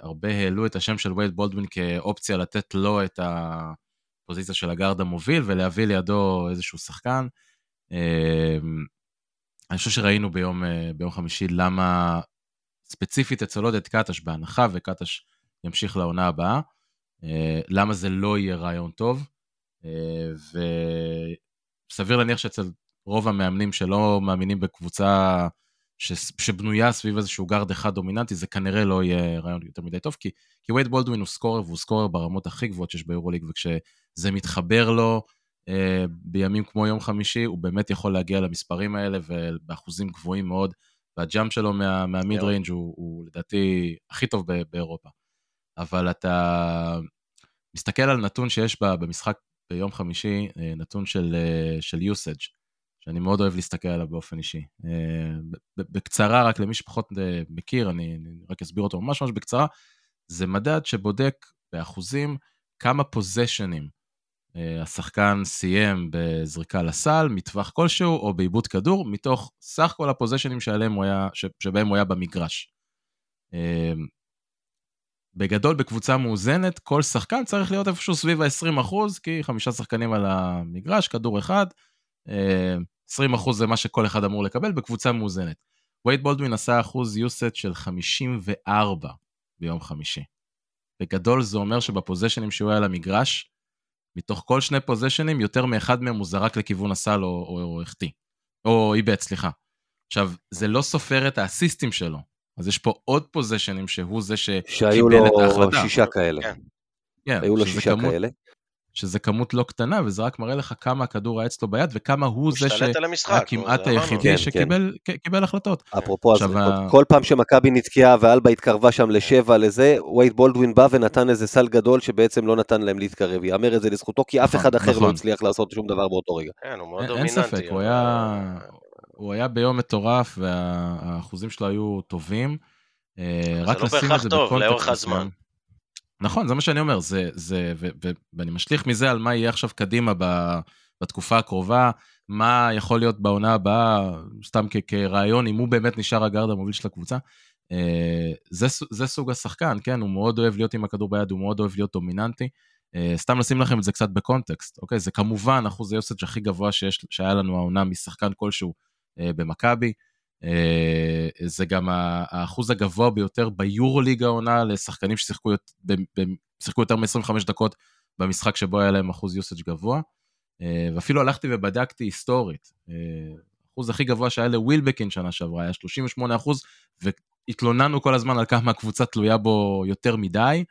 הרבה העלו את השם של וייד בולדווין כאופציה לתת לו את הפוזיציה של הגארד המוביל ולהביא לידו איזשהו שחקן. אני חושב שראינו ביום, ביום חמישי למה ספציפית אצל עודד קטש, בהנחה וקטש ימשיך לעונה הבאה, אה, למה זה לא יהיה רעיון טוב, אה, וסביר להניח שאצל רוב המאמנים שלא מאמינים בקבוצה ש... שבנויה סביב איזשהו גארד אחד דומיננטי, זה כנראה לא יהיה רעיון יותר מדי טוב, כי, כי וייד בולדווין הוא סקורר והוא סקורר ברמות הכי גבוהות שיש ביורוליג, וכשזה מתחבר לו אה, בימים כמו יום חמישי, הוא באמת יכול להגיע למספרים האלה ובאחוזים גבוהים מאוד, והג'אמפ שלו מה, מהמיד. ריינג' הוא, הוא לדעתי הכי טוב באירופה. אבל אתה מסתכל על נתון שיש ב- במשחק ביום חמישי, אה, נתון של, אה, של usage, שאני מאוד אוהב להסתכל עליו באופן אישי. אה, בקצרה, רק למי שפחות מכיר, אני, אני רק אסביר אותו ממש ממש בקצרה, זה מדד שבודק באחוזים כמה פוזיישנים השחקן סיים בזריקה לסל, מטווח כלשהו, או בעיבוד כדור, מתוך סך כל הפוזיישנים שבהם הוא היה במגרש. אה, בגדול, בקבוצה מאוזנת, כל שחקן צריך להיות איפשהו סביב ה-20 אחוז, כי חמישה שחקנים על המגרש, כדור אחד, אה, 20 אחוז זה מה שכל אחד אמור לקבל בקבוצה מאוזנת. וייד בולדווין עשה אחוז יוסט של 54 ביום חמישי. בגדול זה אומר שבפוזיישנים שהוא היה על המגרש, מתוך כל שני פוזיישנים, יותר מאחד מהם הוא זרק לכיוון הסל או החטיא. או איבד, סליחה. עכשיו, זה לא סופר את האסיסטים שלו. אז יש פה עוד פוזיישנים שהוא זה שהיו שקיבל את לו ההחלטה. שישה כאלה. כן. כן, היו לו שישה כמות- כאלה. שזה כמות לא קטנה, וזה רק מראה לך כמה הכדור היה אצלו ביד, וכמה הוא הוא זה שהיה כמעט. היחידי כן, שקיבל קיבל החלטות. אפרופו, אז ה- כל פעם שמכבי נתקעה ואלבה התקרבה שם לשבע לזה, וייד בולדווין בא ונתן איזה סל גדול שבעצם לא נתן להם להתקרב. יאמר את זה לזכותו, כי אף נכון, אחד אחר לא נכון. הצליח לעשות שום דבר באותו רגע. כן, הוא מאוד אין אין דומיננטי. ספק, הוא היה... הוא היה ביום מטורף, והאחוזים שלו היו טובים. אה, רק לא לשים את זה טוב, בקונטקסט לאורך הזמן. נכון, זה מה שאני אומר, זה, זה, ו, ו, ואני משליך מזה על מה יהיה עכשיו קדימה ב, בתקופה הקרובה, מה יכול להיות בעונה הבאה, סתם כ, כרעיון, אם הוא באמת נשאר הגארד המוביל של הקבוצה. אה, זה, זה סוג השחקן, כן, הוא מאוד אוהב להיות עם הכדור ביד, הוא מאוד אוהב להיות דומיננטי. אה, סתם לשים לכם את זה קצת בקונטקסט, אוקיי? זה כמובן אחוז היוסאג' הכי גבוה שיש, שהיה לנו העונה משחקן כלשהו במכבי. אה, זה גם האחוז הגבוה ביותר ביורוליג העונה לשחקנים ששיחקו יותר מ-25 דקות במשחק שבו היה להם אחוז יוסאג' גבוה. אה, ואפילו הלכתי ובדקתי היסטורית. אה, האחוז הכי גבוה שהיה לווילבקין שנה שעברה היה 38 אחוז, והתלוננו כל הזמן על כמה הקבוצה תלויה בו יותר מדי.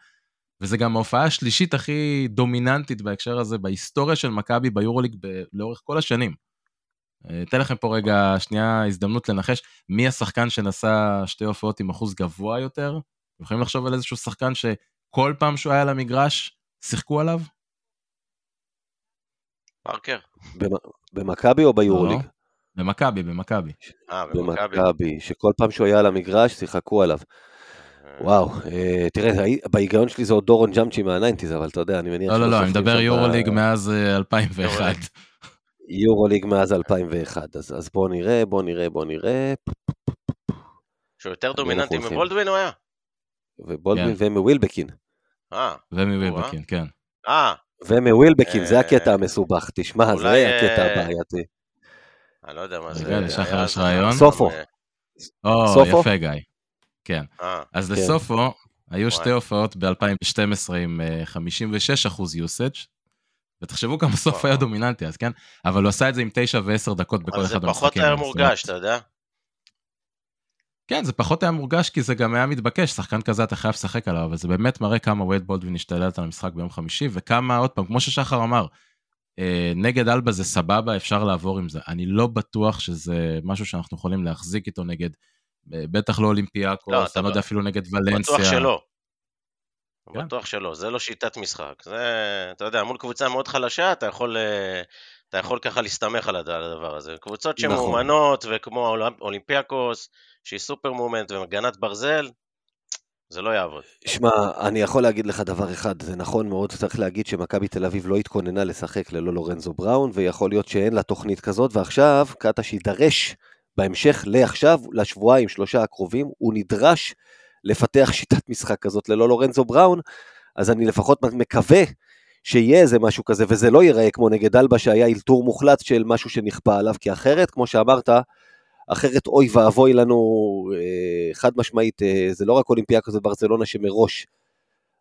וזה גם ההופעה השלישית הכי דומיננטית בהקשר הזה בהיסטוריה של מכבי ביורוליג לאורך כל השנים. אה, אתן לכם פה רגע שנייה הזדמנות לנחש מי השחקן שנשא שתי הופעות עם אחוז גבוה יותר. אתם יכולים לחשוב על איזשהו שחקן שכל פעם שהוא היה על המגרש שיחקו עליו? פארקר? במ- במכבי או ביורוליג? לא. במכבי, במכבי. אה, במכבי. במכבי, שכל פעם שהוא היה על המגרש שיחקו עליו. אה, וואו, אה, תראה, הי- בהיגיון שלי זה עוד דורון ג'אמצ'י מה nineties, אבל אתה יודע, אני מניח לא, לא, לא, אני מדבר יורוליג מאז אה, 2001. יורוליג. מאז 2001, אז, אז בואו נראה, בואו נראה, בואו נראה, שהוא יותר דומיננטי? מבולדווין הוא היה? ובולדווין כן. ומווילבקין. אה, ומווילבקין, כן. אה, ומווילבקין, זה אה, הקטע המסובך, תשמע, אולי, זה הקטע אה, הבעייתי. אני לא יודע מה זה. רגע, לשחר היה יש רעיון? סופו. אה, או, סופו? יפה גיא. כן. אה, אז כן. לסופו, היו וואי. שתי הופעות ב-2012 עם אה, 56 אחוז יוסאג', ותחשבו כמה סוף. היה דומיננטי אז, כן? אבל הוא עשה את זה עם 9 ו-10 דקות בכל זה אחד פחות המשחקים. היה האלה, זאת מורגש, אתה יודע? כן, זה פחות היה מורגש כי זה גם היה מתבקש, שחקן כזה אתה חייב לשחק עליו, אבל זה באמת מראה כמה וייד בולדווין השתלט על המשחק ביום חמישי, וכמה, עוד פעם, כמו ששחר אמר, אה, נגד אלבה זה סבבה, אפשר לעבור עם זה. אני לא בטוח שזה משהו שאנחנו יכולים להחזיק איתו נגד, אה, בטח לא לא, אולימפיאקוס, אתה אני לא יודע אפילו נגד ולנסיה. בטוח שלא. כן. בטוח שלא, זה לא שיטת משחק. זה, אתה יודע, מול קבוצה מאוד חלשה, אתה יכול, אה, אתה יכול ככה להסתמך על הד- על הדבר הזה. קבוצות נכון. שמאומנות, וכמו האולימפ- אולימפיאקוס, שהיא סופר מאומנת ומגנת ברזל, זה לא יעבוד. שמע, אני יכול להגיד לך דבר אחד, זה נכון מאוד, צריך להגיד שמכבי תל אביב לא התכוננה לשחק ללא לורנזו בראון, ויכול להיות שאין לה תוכנית כזאת, ועכשיו קטש יידרש בהמשך לעכשיו, לשבועיים, שלושה הקרובים, הוא נדרש לפתח שיטת משחק כזאת ללא לורנזו בראון, אז אני לפחות מקווה שיהיה איזה משהו כזה, וזה לא ייראה כמו נגד אלבה שהיה אלתור מוחלט של משהו שנכפה עליו, כי אחרת, כמו שאמרת, אחרת אוי ואבוי לנו, אה, חד משמעית, אה, זה לא רק אולימפיאקוס וברצלונה שמראש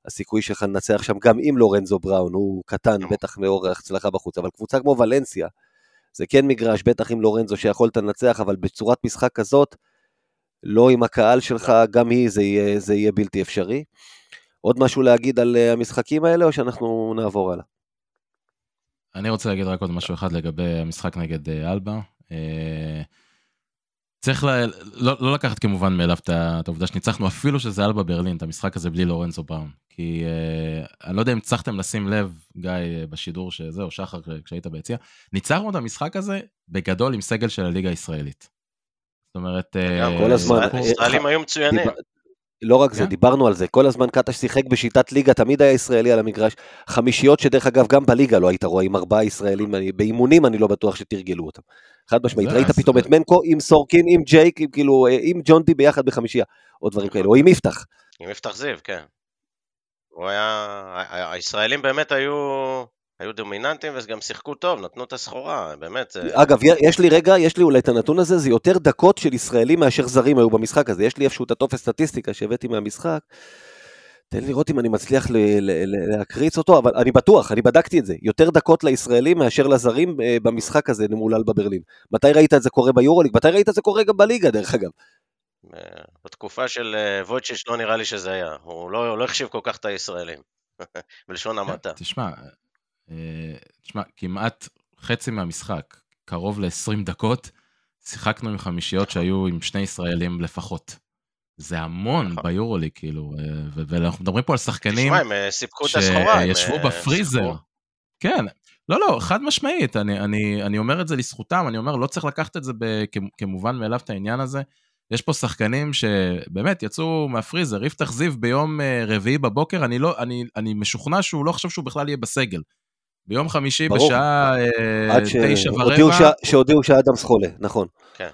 הסיכוי שלך לנצח שם, גם עם לורנזו בראון, הוא קטן, נו. בטח לאור ההצלחה בחוץ, אבל קבוצה כמו ולנסיה, זה כן מגרש, בטח עם לורנזו שיכולת לנצח, אבל בצורת משחק כזאת, לא עם הקהל שלך, גם היא, זה יהיה, זה יהיה בלתי אפשרי. עוד משהו להגיד על אה, המשחקים האלה, או שאנחנו נעבור הלאה? אני רוצה להגיד רק עוד משהו אחד לגבי המשחק נגד אה, אלבה. אה, צריך ל... לא, לא לקחת כמובן מאליו את העובדה שניצחנו אפילו שזה אלבה ברלין, את המשחק הזה בלי לורנזו בראון. כי אני לא יודע אם הצלחתם לשים לב, גיא, בשידור שזה, או שחר כשהיית ביציע, ניצחנו את המשחק הזה בגדול עם סגל של הליגה הישראלית. זאת אומרת, אה. כל הזמן, אה, ישראלים היו מצוינים. לא רק זה, כן. דיברנו על זה, כל הזמן קטש שיחק בשיטת ליגה, תמיד היה ישראלי על המגרש. חמישיות שדרך אגב גם בליגה לא היית רואה עם ארבעה ישראלים, באימונים אני לא בטוח שתרגלו אותם. חד משמעית, ראית פתאום את מנקו עם סורקין, עם ג'ייק, עם כאילו, אה, עם ג'ון די ביחד בחמישייה, או דברים כאלה, או עם יפתח. עם יפתח זיו, כן. הוא היה... הישראלים באמת היו... היו דומיננטים וגם שיחקו טוב, נתנו את הסחורה, באמת. זה- אגב, יש לי רגע, יש לי אולי את הנתון הזה, זה יותר דקות של ישראלים מאשר זרים היו במשחק הזה. יש לי איפשהו את הטופס סטטיסטיקה שהבאתי מהמשחק. תן לי לראות אם אני מצליח ל- ל- ל- להקריץ אותו, אבל אני בטוח, אני בדקתי את זה. יותר דקות לישראלים מאשר לזרים אה, במשחק הזה מול אלבה ברלין. מתי ראית את זה קורה ביורוליג? מתי ראית את זה קורה גם בליגה, דרך אגב? אה, בתקופה של אה, וויצ'יץ' לא נראה לי שזה היה. הוא לא, לא החשיב כל כך את הישראלים. בלשון המעטה. תשמע, אה, תשמע, כמעט חצי מהמשחק, קרוב ל-20 דקות, שיחקנו עם חמישיות שהיו עם שני ישראלים לפחות. זה המון נכון. ביורוליג, כאילו, אה, ואנחנו מדברים פה על שחקנים תשמע, הם אה, סיפקו את הסחורה. שישבו אה, בפריזר. כן, לא, לא, חד משמעית, אני, אני, אני אומר את זה לזכותם, אני אומר, לא צריך לקחת את זה ב, כמובן מאליו, את העניין הזה. יש פה שחקנים שבאמת יצאו מהפריזר, יפתח זיו ביום אה, רביעי בבוקר, אני, לא, אני, אני משוכנע שהוא לא חושב שהוא בכלל יהיה בסגל. ביום חמישי ברור. בשעה אה, תשע שהודיעו ורבע, ש- שהודיעו שאדמס חולה, נכון.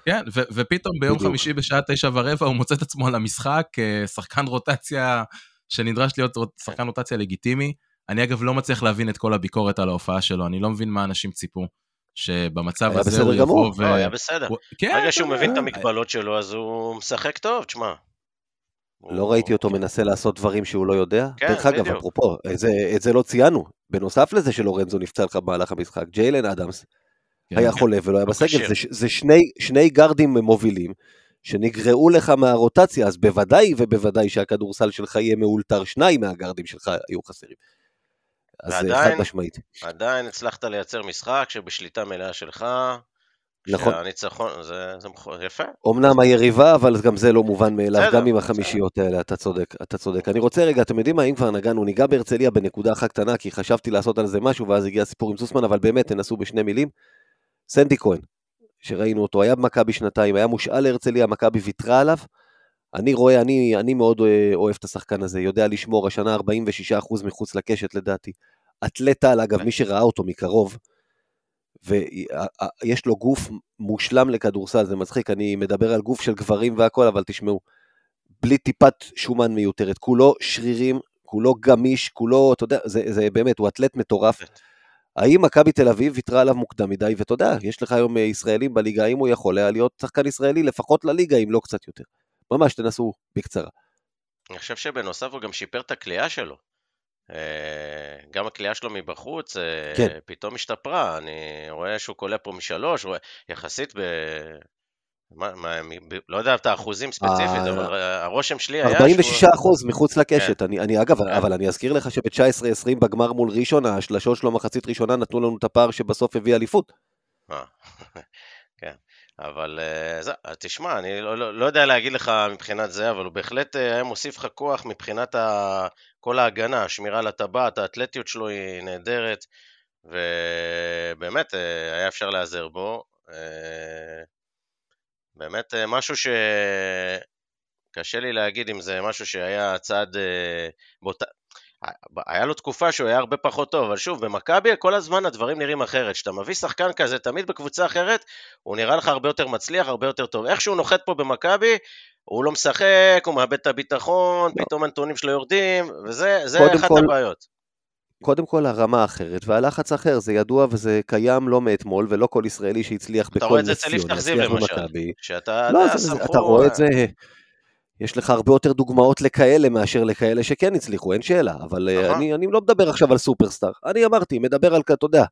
כן, ו- ופתאום ביום בדיוק. חמישי בשעה תשע ורבע הוא מוצא את עצמו על המשחק, אה, שחקן רוטציה שנדרש להיות רוט- שחקן רוטציה לגיטימי. אני אגב לא מצליח להבין את כל הביקורת על ההופעה שלו, אני לא מבין מה אנשים ציפו. שבמצב הזה הוא יבוא. ו... לא, היה בסדר. כן, ברגע שהוא יודע, מבין את המגבלות שלו, אז הוא משחק טוב, תשמע. לא הוא- ראיתי אותו מנסה לעשות דברים שהוא לא יודע. כן, דרך אגב, בדיוק. אפרופו, את זה, את זה לא ציינו. בנוסף לזה שלורנזו נפצע לך במהלך המשחק, ג'יילן אדמס כן, היה כן. חולה ולא היה בסגל. זה, זה שני, שני גארדים מובילים שנגרעו לך מהרוטציה, אז בוודאי ובוודאי שהכדורסל שלך יהיה מאולתר. שניים מהגארדים שלך היו חסרים. אז זה ועדיין- חד משמעית. עדיין הצלחת לייצר משחק שבשליטה מלאה שלך. נכון. שהניצחון, זה, זה מח- יפה. אמנם היריבה, אבל גם זה לא מובן מאליו, בסדר, גם עם. החמישיות האלה, אתה צודק, אתה צודק. אני רוצה רגע, אתם יודעים מה, אם כבר נגענו, ניגע בהרצליה בנקודה אחת קטנה, כי חשבתי לעשות על זה משהו, ואז הגיע הסיפור עם סוסמן, אבל באמת, תנסו בשני מילים. סנדי כהן, שראינו אותו, היה במכבי שנתיים, היה מושאל להרצליה, מכבי ויתרה עליו. אני רואה, אני, אני מאוד אה, אוהב את השחקן הזה, יודע לשמור, השנה 46% מחוץ לקשת לדעתי. אתלט על, אגב, מי שראה אותו מקרוב, ויש לו גוף מושלם לכדורסל, זה מצחיק, אני מדבר על גוף של גברים והכל, אבל תשמעו, בלי טיפת שומן מיותרת, כולו שרירים, כולו גמיש, כולו, אתה יודע, זה, זה באמת, הוא אתלט מטורף. האם מכבי תל אביב ויתרה עליו מוקדם מדי, ואתה יודע, יש לך היום אה, ישראלים בליגה, האם הוא יכול היה להיות שחקן ישראלי לפחות לליגה, אם לא קצת יותר. ממש, תנסו בקצרה. אני חושב שבנוסף הוא גם שיפר את הכלייה שלו. אה, גם הכלייה שלו מבחוץ אה, כן. פתאום השתפרה, אני רואה שהוא קולע פה משלוש, רואה- יחסית ב... מה, מה. לא יודע את האחוזים ספציפית, אבל הרושם שלי היה 46 שהוא... אחוז מחוץ לקשת. אני, אני אגב, כן. אבל אני אזכיר לך שב-19-20 בגמר מול ראשון, השלשות שלו מחצית ראשונה נתנו לנו את הפער שבסוף הביא אליפות. כן, אבל אה, זה, אז תשמע, אני לא, לא, לא יודע להגיד לך מבחינת זה, אבל הוא בהחלט אה, היה מוסיף לך כוח מבחינת ה, כל ההגנה, השמירה על הטבעת, האתלטיות שלו היא נהדרת, ובאמת אה, היה אפשר להיעזר בו. אה, באמת אה, משהו ש... לי להגיד אם זה משהו שהיה צעד אה, באותה... היה לו תקופה שהוא היה הרבה פחות טוב, אבל שוב, במכבי כל הזמן הדברים נראים אחרת. כשאתה מביא שחקן כזה תמיד בקבוצה אחרת, הוא נראה לך הרבה יותר מצליח, הרבה יותר טוב. איך שהוא נוחת פה במכבי, הוא לא משחק, הוא מאבד את הביטחון, לא. פתאום הנתונים שלו יורדים, וזה אחת כל- הבעיות. קודם כל הרמה אחרת והלחץ אחר, זה ידוע וזה קיים לא מאתמול, ולא כל ישראלי שהצליח אתה בכל רואה את זה אצל יפתח זיו למשל. שאתה, לא. אתה רואה את זה, יש לך הרבה יותר דוגמאות לכאלה מאשר לכאלה שכן הצליחו, אין שאלה, אבל אה. אני, אני לא מדבר עכשיו על סופרסטאר, אני אמרתי, מדבר על, אתה יודע,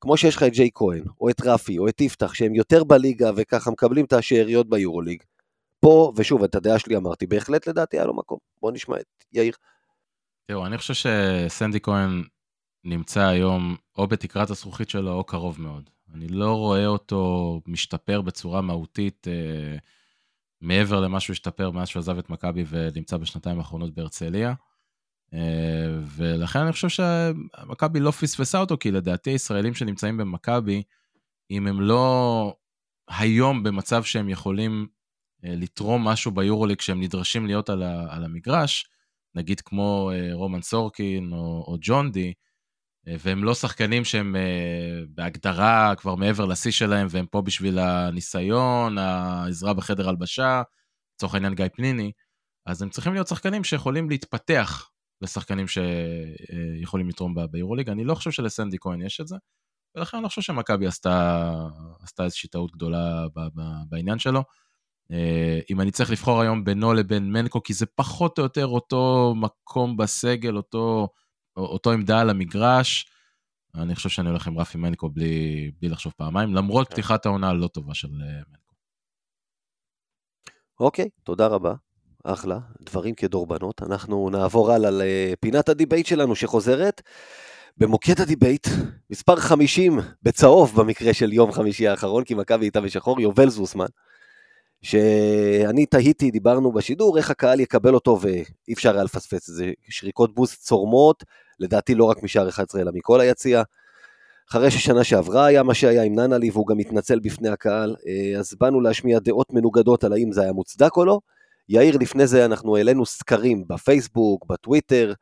כמו שיש לך את ג'יי כהן, או את רפי, או את יפתח, שהם יותר בליגה וככה מקבלים את השאריות ביורוליג. פה, ושוב, את הדעה שלי אמרתי, בהחלט לדעתי היה לו מקום. בוא נשמע את יאיר. תראו, אני חושב שסנדי כהן נמצא היום או בתקרת הזכוכית שלו או קרוב מאוד. אני לא רואה אותו משתפר בצורה מהותית אה, מעבר למה שהוא השתפר מאז שהוא עזב את מכבי ונמצא בשנתיים האחרונות בהרצליה. אה, ולכן אני חושב שמכבי לא פספסה אותו, כי לדעתי הישראלים שנמצאים במכבי, אם הם לא היום במצב שהם יכולים אה, לתרום משהו ביורוליג כשהם נדרשים להיות על, המגרש, נגיד כמו אה, רומן סורקין או, או ג'ון די, והם לא שחקנים שהם אה, בהגדרה כבר מעבר לשיא שלהם, והם פה בשביל הניסיון, העזרה בחדר הלבשה, לצורך העניין גיא פניני, אז הם צריכים להיות שחקנים שיכולים להתפתח לשחקנים שיכולים לתרום ביורוליג. אני לא חושב שלסנדי כהן יש את זה, ולכן אני לא חושב שמכבי עשתה, עשתה איזושהי טעות גדולה בעניין שלו. אה, אם אני צריך לבחור היום בינו לבין מנקו, כי זה פחות או יותר אותו מקום בסגל, אותו, אותו עמדה על המגרש, אני חושב שאני הולך עם רפי מנקו בלי, בלי לחשוב פעמיים, למרות כן. פתיחת העונה הלא טובה של אה, מנקו. אוקיי, תודה רבה. אחלה, דברים כדורבנות. אנחנו נעבור הלאה לפינת ה debate שלנו שחוזרת. במוקד ה debate, מספר 50 בצהוב במקרה של יום חמישי האחרון, כי מכבי הייתה בשחור, יובל זוסמן, שאני תהיתי, דיברנו בשידור, איך הקהל יקבל אותו ואי אפשר היה לפספס את זה. שריקות בוז צורמות, לדעתי לא רק משער 11 אלא מכל היציע. אחרי ששנה שעברה היה מה שהיה עם ננלי והוא גם התנצל בפני הקהל, אה, אז באנו להשמיע דעות מנוגדות על האם זה היה מוצדק או לא. יאיר, לפני זה אנחנו העלינו סקרים בפייסבוק, בטוויטר,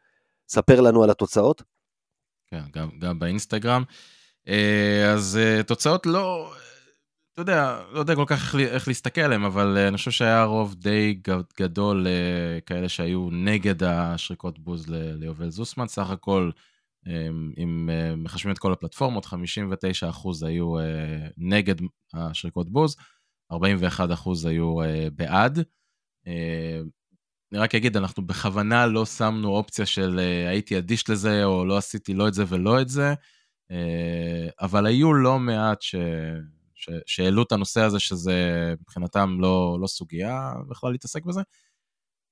ספר לנו על התוצאות. כן, גם, גם באינסטגרם. אה, אז אה, תוצאות לא, אתה יודע, לא יודע כל כך איך, להסתכל עליהם, אבל אני חושב שהיה רוב די גדול כאלה שהיו נגד השריקות בוז ליובל זוסמן, סך הכל אם אה, מחשבים את כל הפלטפורמות, 59% היו אה, נגד השריקות בוז, 41% היו אה, בעד. אני רק אגיד, אנחנו בכוונה לא שמנו אופציה של הייתי אדיש לזה, או לא עשיתי לא את זה ולא את זה, אבל היו לא מעט ש... שהעלו את הנושא הזה, שזה מבחינתם לא, לא סוגיה בכלל להתעסק בזה.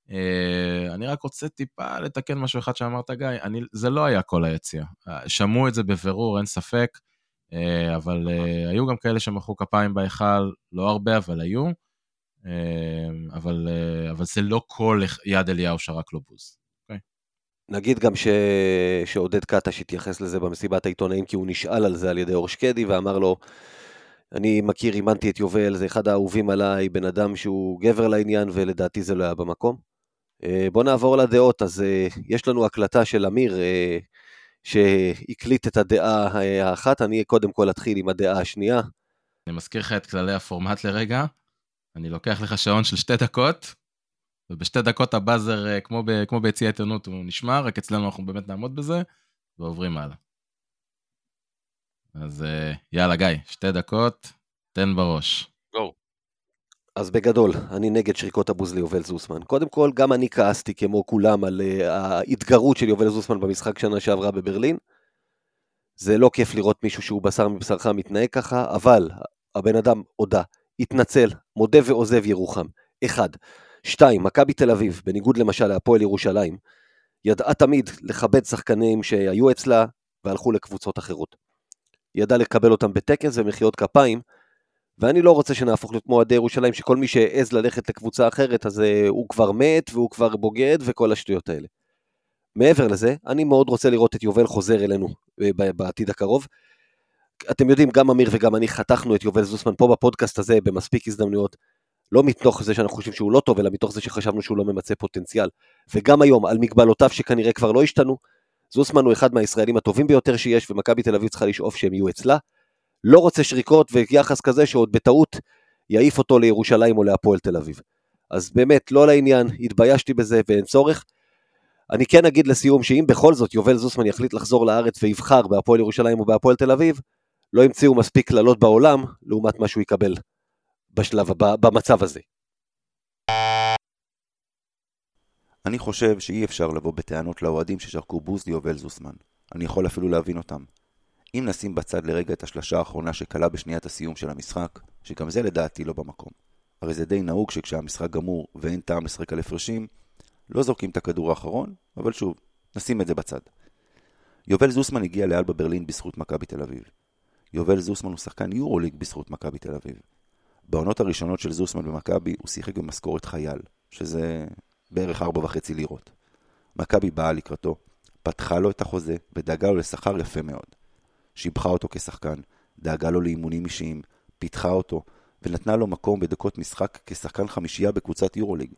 Uh, אני רק רוצה טיפה לתקן משהו אחד שאמרת, גיא, אני, זה לא היה כל היציע. אה, שמעו את זה בבירור, אין ספק, uh, אבל uh, היו גם כאלה שמחאו כפיים בהיכל, לא הרבה, אבל היו. Uh, אבל, uh, אבל זה לא כל יד אליהו שרק לו בוז. Okay. אוקיי? נגיד גם ש... שעודד קטש התייחס לזה במסיבת העיתונאים, כי הוא נשאל על זה על ידי אור שקדי, ואמר לו, אני מכיר, אימנתי את יובל, זה אחד האהובים עליי, בן אדם שהוא גבר לעניין, ולדעתי זה לא היה במקום. אה, בואו נעבור לדעות, אז אה, יש לנו הקלטה של אמיר אה, שהקליט את הדעה האחת, אני קודם כל אתחיל עם הדעה השנייה. אני מזכיר לך את כללי הפורמט לרגע, אני לוקח לך שעון של שתי דקות, ובשתי דקות הבאזר, כמו, כמו ביציע העיתונות, הוא נשמע, רק אצלנו אנחנו באמת נעמוד בזה, ועוברים הלאה. אז יאללה, גיא, שתי דקות, תן בראש. גו. אז בגדול, אני נגד שריקות הבוז ליובל זוסמן. קודם כל, גם אני כעסתי כמו כולם על uh, ההתגרות של יובל זוסמן במשחק שנה שעברה בברלין. זה לא כיף לראות מישהו שהוא בשר מבשרך מתנהג ככה, אבל הבן אדם הודה, התנצל, מודה ועוזב ירוחם. אחד. שתיים, מכבי תל אביב, בניגוד למשל להפועל ירושלים, ידעה תמיד לכבד שחקנים שהיו אצלה והלכו לקבוצות אחרות. ידעה לקבל אותם בטקס ומחיאות כפיים, ואני לא רוצה שנהפוך להיות כמו אוהדי ירושלים, שכל מי שהעז ללכת לקבוצה אחרת, אז uh, הוא כבר מת והוא כבר בוגד וכל השטויות האלה. מעבר לזה, אני מאוד רוצה לראות את יובל חוזר אלינו uh, בעתיד הקרוב. אתם יודעים, גם אמיר וגם אני חתכנו את יובל זוסמן פה בפודקאסט הזה במספיק הזדמנויות, לא מתוך זה שאנחנו חושבים שהוא לא טוב, אלא מתוך זה שחשבנו שהוא לא ממצה פוטנציאל. וגם היום, על מגבלותיו שכנראה כבר לא השתנו, זוסמן הוא אחד מהישראלים הטובים ביותר שיש, ומכבי תל אביב צריכה לשאוף שהם יהיו אצלה. לא רוצה שריקות ויחס כזה שעוד בטעות יעיף אותו לירושלים או להפועל תל אביב. אז באמת, לא לעניין, התביישתי בזה ואין צורך. אני כן אגיד לסיום שאם בכל זאת יובל זוסמן יחליט לחזור לארץ ויבחר בהפועל ירושלים או בהפועל תל אביב, לא ימצאו מספיק קללות בעולם לעומת מה שהוא יקבל בשלב במצב הזה. אני חושב שאי אפשר לבוא בטענות לאוהדים ששרקו בוז ליובל זוסמן. אני יכול אפילו להבין אותם. אם נשים בצד לרגע את השלשה האחרונה שכלה בשניית הסיום של המשחק, שגם זה לדעתי לא במקום. הרי זה די נהוג שכשהמשחק גמור ואין טעם לשחק על הפרשים, לא זורקים את הכדור האחרון, אבל שוב, נשים את זה בצד. יובל זוסמן הגיע לאלבה ברלין בזכות מכבי תל אביב. יובל זוסמן הוא שחקן יורוליג בזכות מכבי תל אביב. בעונות הראשונות של זוסמן במכבי הוא שיחק במשכורת חייל, שזה בערך 4.5 לירות. מכבי באה לקראתו, פתחה לו את החוזה ודאגה לו לשכר יפה מאוד. שיבחה אותו כשחקן, דאגה לו לאימונים אישיים, פיתחה אותו, ונתנה לו מקום בדקות משחק כשחקן חמישייה בקבוצת יורוליג.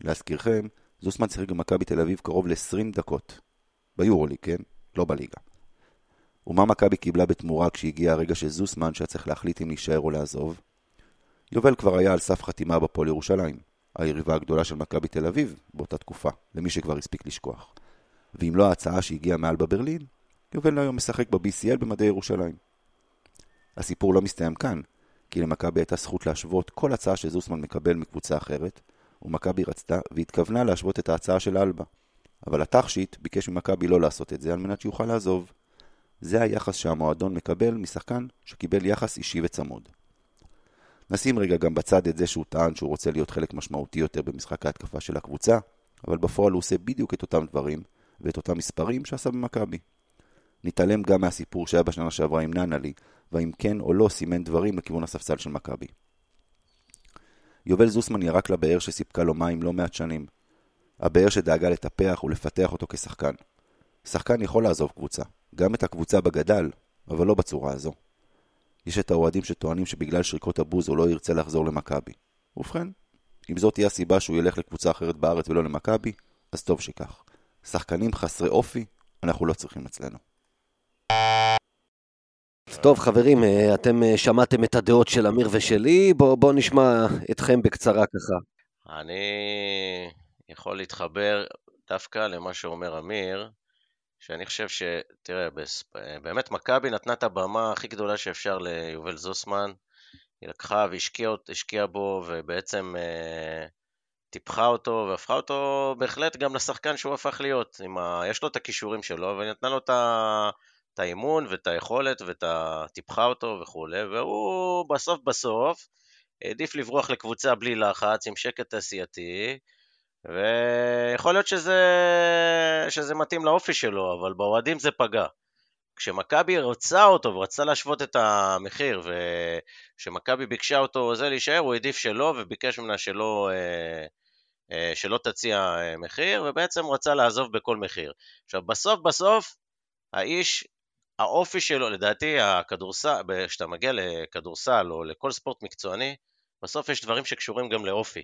להזכירכם, זוסמן שיחק במכבי תל אביב קרוב ל-20 דקות. ביורוליג, כן? לא בליגה. ומה מכבי קיבלה בתמורה כשהגיע הרגע של זוסמן שהיה צריך להחליט אם להישאר או לעזוב? יובל כבר היה על סף חתימה בפועל ירושלים, היריבה הגדולה של מכבי תל אביב באותה תקופה, למי שכבר הספיק לשכוח. ואם לא ההצעה שהגיעה מעל בברלין, יובל היום משחק ב-BCL במדעי ירושלים. הסיפור לא מסתיים כאן, כי למכבי הייתה זכות להשוות כל הצעה שזוסמן מקבל מקבוצה אחרת, ומכבי רצתה והתכוונה להשוות את ההצעה של אלבה. אבל התכשיט ביקש ממכבי לא לעשות את זה על מנת שיוכל לעזוב. זה היחס שהמועדון מקבל משחקן שקיבל יחס אישי וצמוד. נשים רגע גם בצד את זה שהוא טען שהוא רוצה להיות חלק משמעותי יותר במשחק ההתקפה של הקבוצה, אבל בפועל הוא עושה בדיוק את אותם דברים ואת אותם מספרים שעשה במכבי. נתעלם גם מהסיפור שהיה בשנה שעברה עם ננלי, והאם כן או לא סימן דברים לכיוון הספסל של מכבי. יובל זוסמן ירק לבאר שסיפקה לו מים לא מעט שנים. הבאר שדאגה לטפח ולפתח אותו כשחקן. שחקן יכול לעזוב קבוצה, גם את הקבוצה בגדל, אבל לא בצורה הזו. יש את האוהדים שטוענים שבגלל שריקות הבוז הוא לא ירצה לחזור למכבי. ובכן, אם זאת תהיה הסיבה שהוא ילך לקבוצה אחרת בארץ ולא למכבי, אז טוב שכך. שחקנים חסרי אופי, אנחנו לא צריכים אצלנו. טוב, חברים, אה, אתם אה, שמעתם את הדעות של אמיר ושלי, בואו בוא נשמע אתכם בקצרה ככה. אני יכול להתחבר דווקא למה שאומר אמיר, שאני חושב ש... תראה, באמת מכבי נתנה את הבמה הכי גדולה שאפשר ליובל זוסמן. היא לקחה והשקיעה בו, ובעצם אה, טיפחה אותו, והפכה אותו בהחלט גם לשחקן שהוא הפך להיות. ה... יש לו את הכישורים שלו, והיא נתנה לו את, ה... את האימון ואת היכולת, וטיפחה אותו וכולי, והוא בסוף בסוף העדיף לברוח לקבוצה בלי לחץ, עם שקט תעשייתי, ויכול להיות שזה, שזה מתאים לאופי שלו, אבל באוהדים זה פגע. כשמכבי רצה אותו ורצה להשוות את המחיר, וכשמכבי ביקשה אותו זה להישאר, הוא העדיף שלא וביקש ממנה שלא, אה, אה, שלא תציע אה, מחיר, ובעצם רצה לעזוב בכל מחיר. עכשיו, בסוף בסוף, האיש, האופי שלו, לדעתי, הכדורסל, כשאתה מגיע לכדורסל או לכל ספורט מקצועני, בסוף יש דברים שקשורים גם לאופי.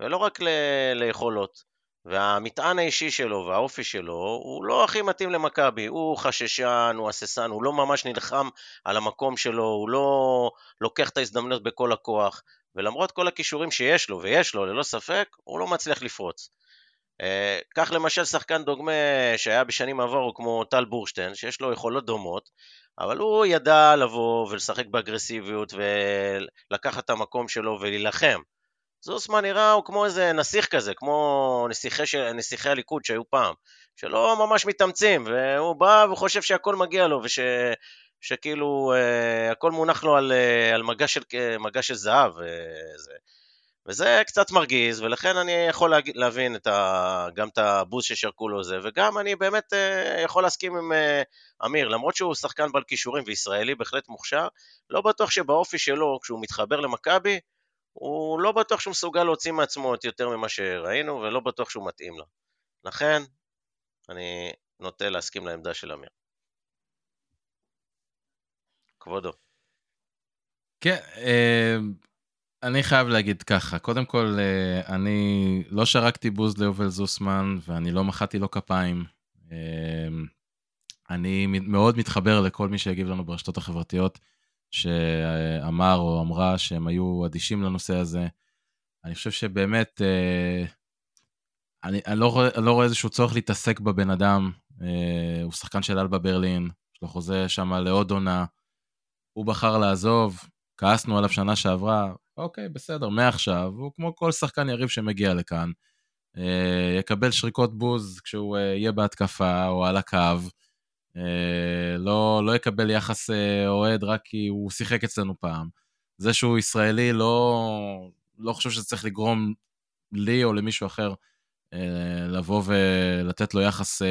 ולא רק ל- ליכולות. והמטען האישי שלו והאופי שלו הוא לא הכי מתאים למכבי, הוא חששן, הוא הססן, הוא לא ממש נלחם על המקום שלו, הוא לא לוקח את ההזדמנות בכל הכוח, ולמרות כל הכישורים שיש לו, ויש לו ללא ספק, הוא לא מצליח לפרוץ. אה, כך למשל שחקן דוגמה שהיה בשנים עברו כמו טל בורשטיין, שיש לו יכולות דומות, אבל הוא ידע לבוא ולשחק באגרסיביות ולקחת את המקום שלו ולהילחם. זוסמן נראה הוא כמו איזה נסיך כזה, כמו נסיכי, של, נסיכי הליכוד שהיו פעם, שלא ממש מתאמצים, והוא בא וחושב שהכל מגיע לו, וש... שכאילו אה, הכל מונח לו על, אה, על מגש, של, מגע של זהב. אה, זה. וזה קצת מרגיז, ולכן אני יכול להג... להבין את ה... גם את הבוז ששרקו לו זה, וגם אני באמת אה, יכול להסכים עם אה, אמיר, למרות שהוא שחקן בעל כישורים וישראלי בהחלט מוכשר, לא בטוח שבאופי שלו, כשהוא מתחבר למכבי, הוא לא בטוח שהוא מסוגל להוציא מעצמו את יותר ממה שראינו, ולא בטוח שהוא מתאים לו. לכן, אני נוטה להסכים לעמדה של אמיר. כבודו. כן, אה, אני חייב להגיד ככה, קודם כל, אה, אני לא שרקתי בוז ליובל זוסמן, ואני לא מחאתי לו כפיים. אה, אני מאוד מתחבר לכל מי שיגיב לנו ברשתות החברתיות. שאמר או אמרה שהם היו אדישים לנושא הזה. אני חושב שבאמת, אה, אני, אני, לא, אני לא רואה איזשהו צורך להתעסק בבן אדם. אה, הוא שחקן של אלבה ברלין, יש לו חוזה שם לעוד עונה. הוא בחר לעזוב, כעסנו עליו שנה שעברה, אוקיי, בסדר, מעכשיו, הוא כמו כל שחקן יריב שמגיע לכאן. אה, יקבל שריקות בוז כשהוא יהיה בהתקפה או על הקו. אה, לא, לא יקבל יחס אה, אוהד רק כי הוא שיחק אצלנו פעם. זה שהוא ישראלי לא, לא חושב שזה צריך לגרום לי או למישהו אחר אה, לבוא ולתת לו יחס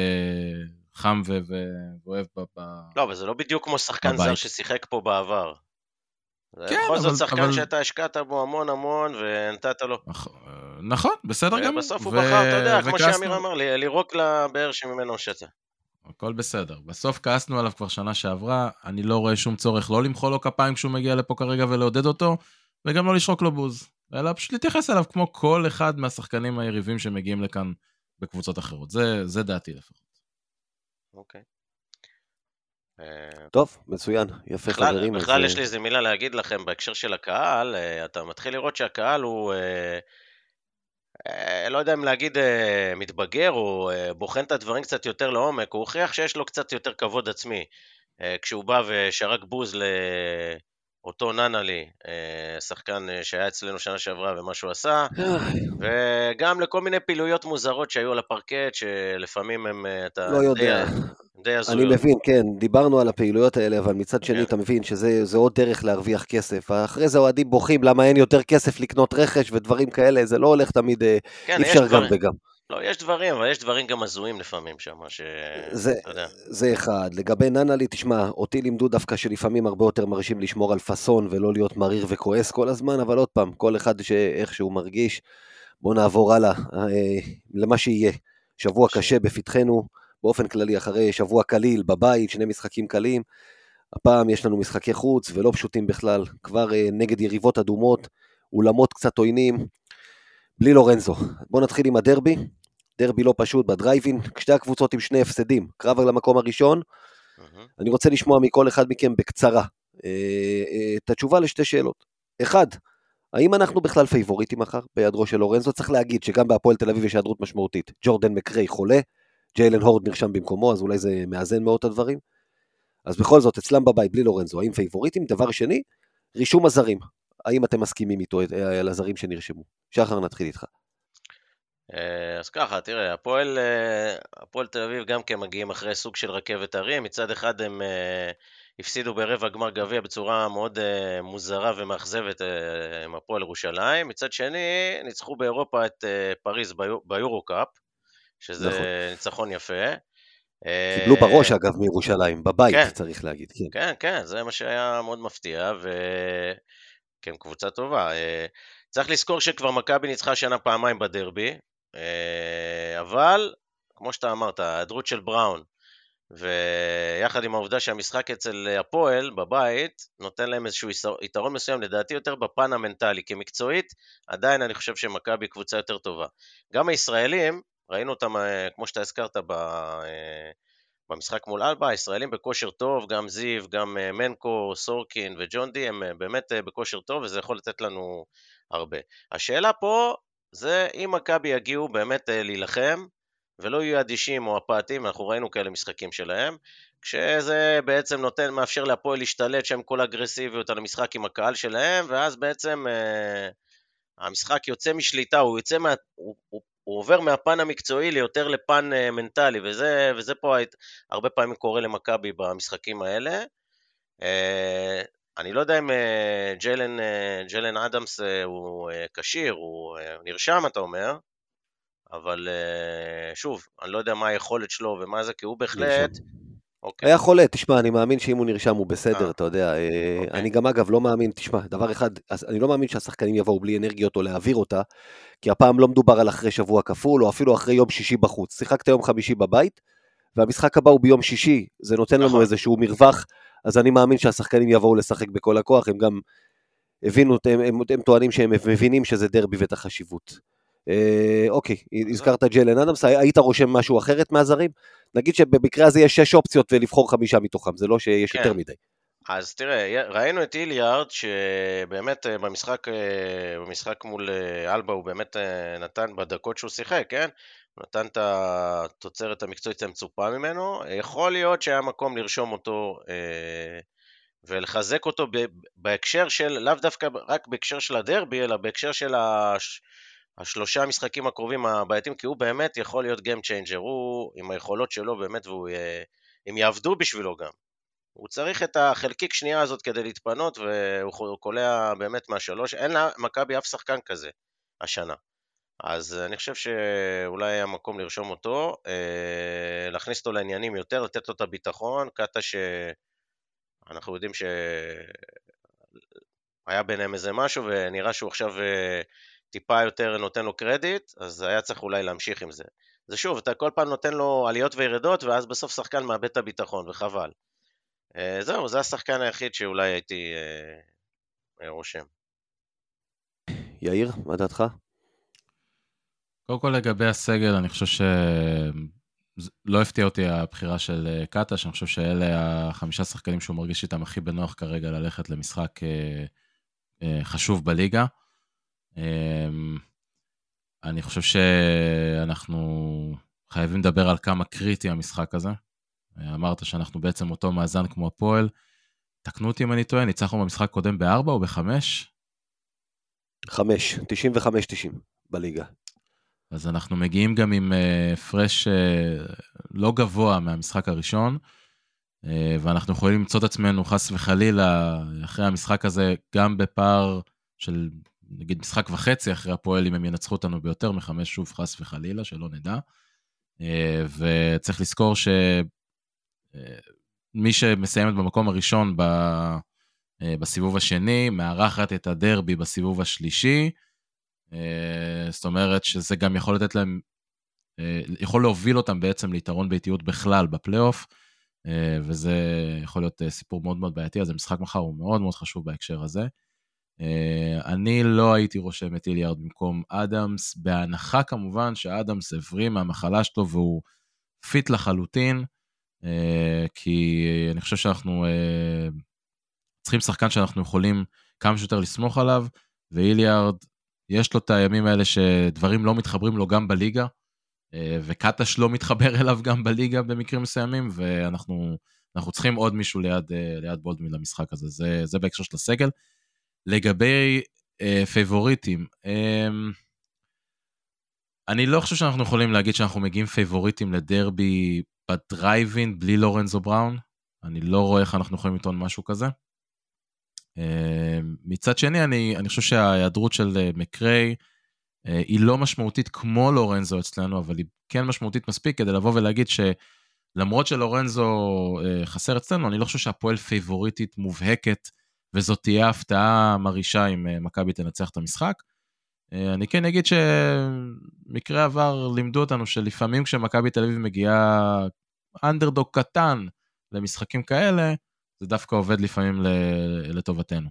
חם ואוהב ב... לא, אבל זה לא בדיוק כמו שחקן זר ששיחק פה בעבר. כן, בכל זאת שחקן אבל... שאתה השקעת בו המון המון ונתת לו. נכון, בסדר גמור. ובסוף הוא בחר, אתה יודע, כמו שאמיר אמר, לירוק לבאר שממנו שתה. הכל בסדר. בסוף כעסנו עליו כבר שנה שעברה, אני לא רואה שום צורך לא למחוא לו כפיים כשהוא מגיע לפה כרגע ולעודד אותו, וגם לא לשרוק לו בוז, אלא פשוט להתייחס אליו כמו כל אחד מהשחקנים היריבים שמגיעים לכאן בקבוצות אחרות. זה, זה דעתי לפחות. אוקיי. טוב, מצוין, יפה בכלל, חברים. בכלל אז... יש לי איזה מילה להגיד לכם בהקשר של הקהל, אה, אתה מתחיל לראות שהקהל הוא... אה, אה, לא יודע אם להגיד אה, מתבגר או אה, בוחן את הדברים קצת יותר לעומק, הוא הוכיח שיש לו קצת יותר כבוד עצמי. כשהוא בא ושרק בוז לאותו ננלי, שחקן שהיה אצלנו שנה שעברה ומה שהוא עשה, וגם לכל מיני פעילויות מוזרות שהיו על הפרקט, שלפעמים הם, אתה לא יודע. די הזויות. אני מבין, כן, דיברנו על הפעילויות האלה, אבל מצד שני כן. אתה מבין שזה עוד דרך להרוויח כסף. אחרי זה אוהדים בוכים למה אין יותר כסף לקנות רכש ודברים כאלה, זה לא הולך תמיד, כן, אי אפשר גם וגם. לא, יש דברים, אבל יש דברים גם הזויים לפעמים שם, ש... זה, אתה יודע. זה אחד. לגבי ננלי, תשמע, אותי לימדו דווקא שלפעמים הרבה יותר מרשים לשמור על פאסון ולא להיות מריר וכועס כל הזמן, אבל עוד פעם, כל אחד שאיך שהוא מרגיש. בואו נעבור הלאה, אה, למה שיהיה. שבוע קשה בפתחנו, באופן כללי, אחרי שבוע קליל בבית, שני משחקים קלים. הפעם יש לנו משחקי חוץ ולא פשוטים בכלל, כבר אה, נגד יריבות אדומות, אולמות קצת עוינים, בלי לורנזו. בואו נתחיל עם הדרבי, דרבי לא פשוט בדרייבין, שתי הקבוצות עם שני הפסדים, קרב על המקום הראשון, מהמם. אני רוצה לשמוע מכל אחד מכם בקצרה אה, אה, את התשובה לשתי שאלות. אחד, האם אנחנו בכלל פייבוריטים מחר בהיעדרו של לורנזו? צריך להגיד שגם בהפועל תל אביב יש היעדרות משמעותית. ג'ורדן מקריי חולה, ג'יילן הורד נרשם במקומו, אז אולי זה מאזן מאוד את הדברים. אז בכל זאת, אצלם בבית בלי לורנזו, האם פייבוריטים? דבר שני, רישום הזרים. האם אתם מסכימים איתו אה, על הזרים שנרשמו? שחר, נתחיל איתך. אה, אז ככה, תראה, הפועל, אה, הפועל תל אביב גם כן מגיעים אחרי סוג של רכבת הרים. מצד אחד הם אה, הפסידו ברבע גמר גביע בצורה מאוד מוזרה ומאכזבת עם הפועל ירושלים. מצד שני, ניצחו באירופה את פריז ביו- ביורו-קאפ, שזה נכון. ניצחון יפה. קיבלו בראש, אגב, מירושלים, בבית, כן. צריך להגיד, כן. כן, כן, זה מה שהיה מאוד מפתיע, וכן, קבוצה טובה. צריך לזכור שכבר מכבי ניצחה השנה פעמיים בדרבי, אבל, כמו שאתה אמרת, ההיעדרות של בראון, ויחד עם העובדה שהמשחק אצל הפועל בבית, נותן להם איזשהו יתרון מסוים, לדעתי יותר בפן המנטלי, כי מקצועית, עדיין אני חושב שמכבי קבוצה יותר טובה. גם הישראלים, ראינו אותם, אה, כמו שאתה הזכרת, ב... אה, במשחק מול אלבה, הישראלים בכושר טוב, גם זיו, גם אה, מנקו, סורקין וג'ון די, הם אה, באמת אה, בכושר טוב, וזה יכול לתת לנו הרבה. השאלה פה זה אם מכבי יגיעו באמת אה, להילחם, ולא יהיו אדישים או אפאתיים, אנחנו ראינו כאלה משחקים שלהם, כשזה בעצם נותן, מאפשר להפועל להשתלט שם כל האגרסיביות על המשחק עם הקהל שלהם, ואז בעצם אה, המשחק יוצא משליטה, הוא יוצא מה... הוא, הוא, הוא עובר מהפן המקצועי ליותר לפן אה, מנטלי, וזה, וזה פה היית, הרבה פעמים קורה למכבי במשחקים האלה. אה, אני לא יודע אם אה, ג'לן, אה, ג'לן אדמס אה, הוא כשיר, הוא נרשם, אתה אומר, אבל שוב, אני לא יודע מה היכולת שלו ומה זה, כי הוא בהחלט... אוקיי. היה חולה, תשמע, אני מאמין שאם הוא נרשם הוא בסדר, אה, אתה יודע. אה, אוקיי. אני גם אגב לא מאמין, תשמע, דבר אחד, אני לא מאמין שהשחקנים יבואו בלי אנרגיות או להעביר אותה, כי הפעם לא מדובר על אחרי שבוע כפול, או אפילו אחרי יום שישי בחוץ. שיחקת יום חמישי בבית, והמשחק הבא הוא ביום שישי, זה נותן לנו נכון. איזשהו מרווח, אז אני מאמין שהשחקנים יבואו לשחק בכל הכוח, הם גם הבינו, הם, הם, הם טוענים שהם מבינים שזה דרבי ואת החשיבות. אה, אוקיי, הזכרת ג'לן אדמס, היית רושם משהו אחרת מהזרים? נגיד שבמקרה הזה יש שש אופציות ולבחור חמישה מתוכם, זה לא שיש כן. יותר מדי. אז תראה, ראינו את איליארד, שבאמת אה, במשחק, אה, במשחק מול אה, אלבה הוא באמת נתן, בדקות שהוא שיחק, כן? הוא נתן את התוצרת המקצועית המצופה ממנו. יכול להיות שהיה מקום לרשום אותו אה, ולחזק אותו ב- בהקשר של, לאו דווקא רק בהקשר של הדרבי, אלא בהקשר של הש, השלושה המשחקים הקרובים הבעייתיים, כי הוא באמת יכול להיות Game Changer, הוא עם היכולות שלו באמת, והם יעבדו בשבילו גם. הוא צריך את החלקיק שנייה הזאת כדי להתפנות, והוא קולע באמת מהשלוש. אין למכבי אף שחקן כזה השנה. אז אני חושב שאולי היה מקום לרשום אותו, אה, להכניס אותו לעניינים יותר, לתת לו את הביטחון. קאטה שאנחנו יודעים שהיה ביניהם איזה משהו, ונראה שהוא עכשיו אה, טיפה יותר נותן לו קרדיט, אז היה צריך אולי להמשיך עם זה. זה שוב, אתה כל פעם נותן לו עליות וירדות, ואז בסוף שחקן מאבד את הביטחון, וחבל. אה, זהו, זה השחקן היחיד שאולי הייתי אה, רושם. יאיר, מה דעתך? קודם כל לגבי הסגל, אני חושב שלא הפתיע אותי הבחירה של אה, קטש, אני חושב שאלה החמישה שחקנים שהוא מרגיש איתם הכי בנוח כרגע ללכת למשחק אה, אה, חשוב בליגה. אה, אני חושב שאנחנו חייבים לדבר על כמה קריטי המשחק הזה. אמרת שאנחנו בעצם אותו מאזן כמו הפועל. תקנו אותי אם אני טועה, ניצחנו במשחק קודם בארבע או בחמש? חמש, 95-90 בליגה. אז אנחנו מגיעים גם עם הפרש uh, uh, לא גבוה מהמשחק הראשון, uh, ואנחנו יכולים למצוא את עצמנו חס וחלילה אחרי המשחק הזה גם בפער של נגיד משחק וחצי אחרי הפועל, אם הם ינצחו אותנו ביותר מחמש, שוב חס וחלילה, שלא נדע. אה, וצריך לזכור שמי אה, שמסיימת במקום הראשון ב... אה, בסיבוב השני, מארחת את הדרבי בסיבוב השלישי, זאת אומרת שזה גם יכול לתת להם, יכול להוביל אותם בעצם ליתרון ביתיות בכלל בפלייאוף, וזה יכול להיות סיפור מאוד מאוד בעייתי, אז המשחק מחר הוא מאוד מאוד חשוב בהקשר הזה. אני לא הייתי רושם את איליארד במקום אדמס, בהנחה כמובן שאדמס הבריא מהמחלה שלו והוא פיט לחלוטין, כי אני חושב שאנחנו צריכים שחקן שאנחנו יכולים כמה שיותר לסמוך עליו, והיליארד, יש לו את הימים האלה שדברים לא מתחברים לו גם בליגה, וקטש לא מתחבר אליו גם בליגה במקרים מסוימים, ואנחנו צריכים עוד מישהו ליד, ליד בולדמין למשחק הזה, זה, זה בהקשר של הסגל. לגבי אה, פייבוריטים, אה, אני לא חושב שאנחנו יכולים להגיד שאנחנו מגיעים פייבוריטים לדרבי בדרייבין בלי לורנזו בראון. אני לא רואה איך אנחנו יכולים לטעון משהו כזה. אה, מצד שני, אני, אני חושב שההיעדרות של אה, מקריי אה, היא לא משמעותית כמו לורנזו אצלנו, אבל היא כן משמעותית מספיק כדי לבוא ולהגיד שלמרות שלורנזו אה, חסר אצלנו, אני לא חושב שהפועל פייבוריטית מובהקת וזאת תהיה הפתעה מרעישה אם מכבי תנצח את המשחק. אני כן אגיד שמקרה עבר לימדו אותנו שלפעמים כשמכבי תל אביב מגיעה אנדרדוג קטן למשחקים כאלה, זה דווקא עובד לפעמים לטובתנו.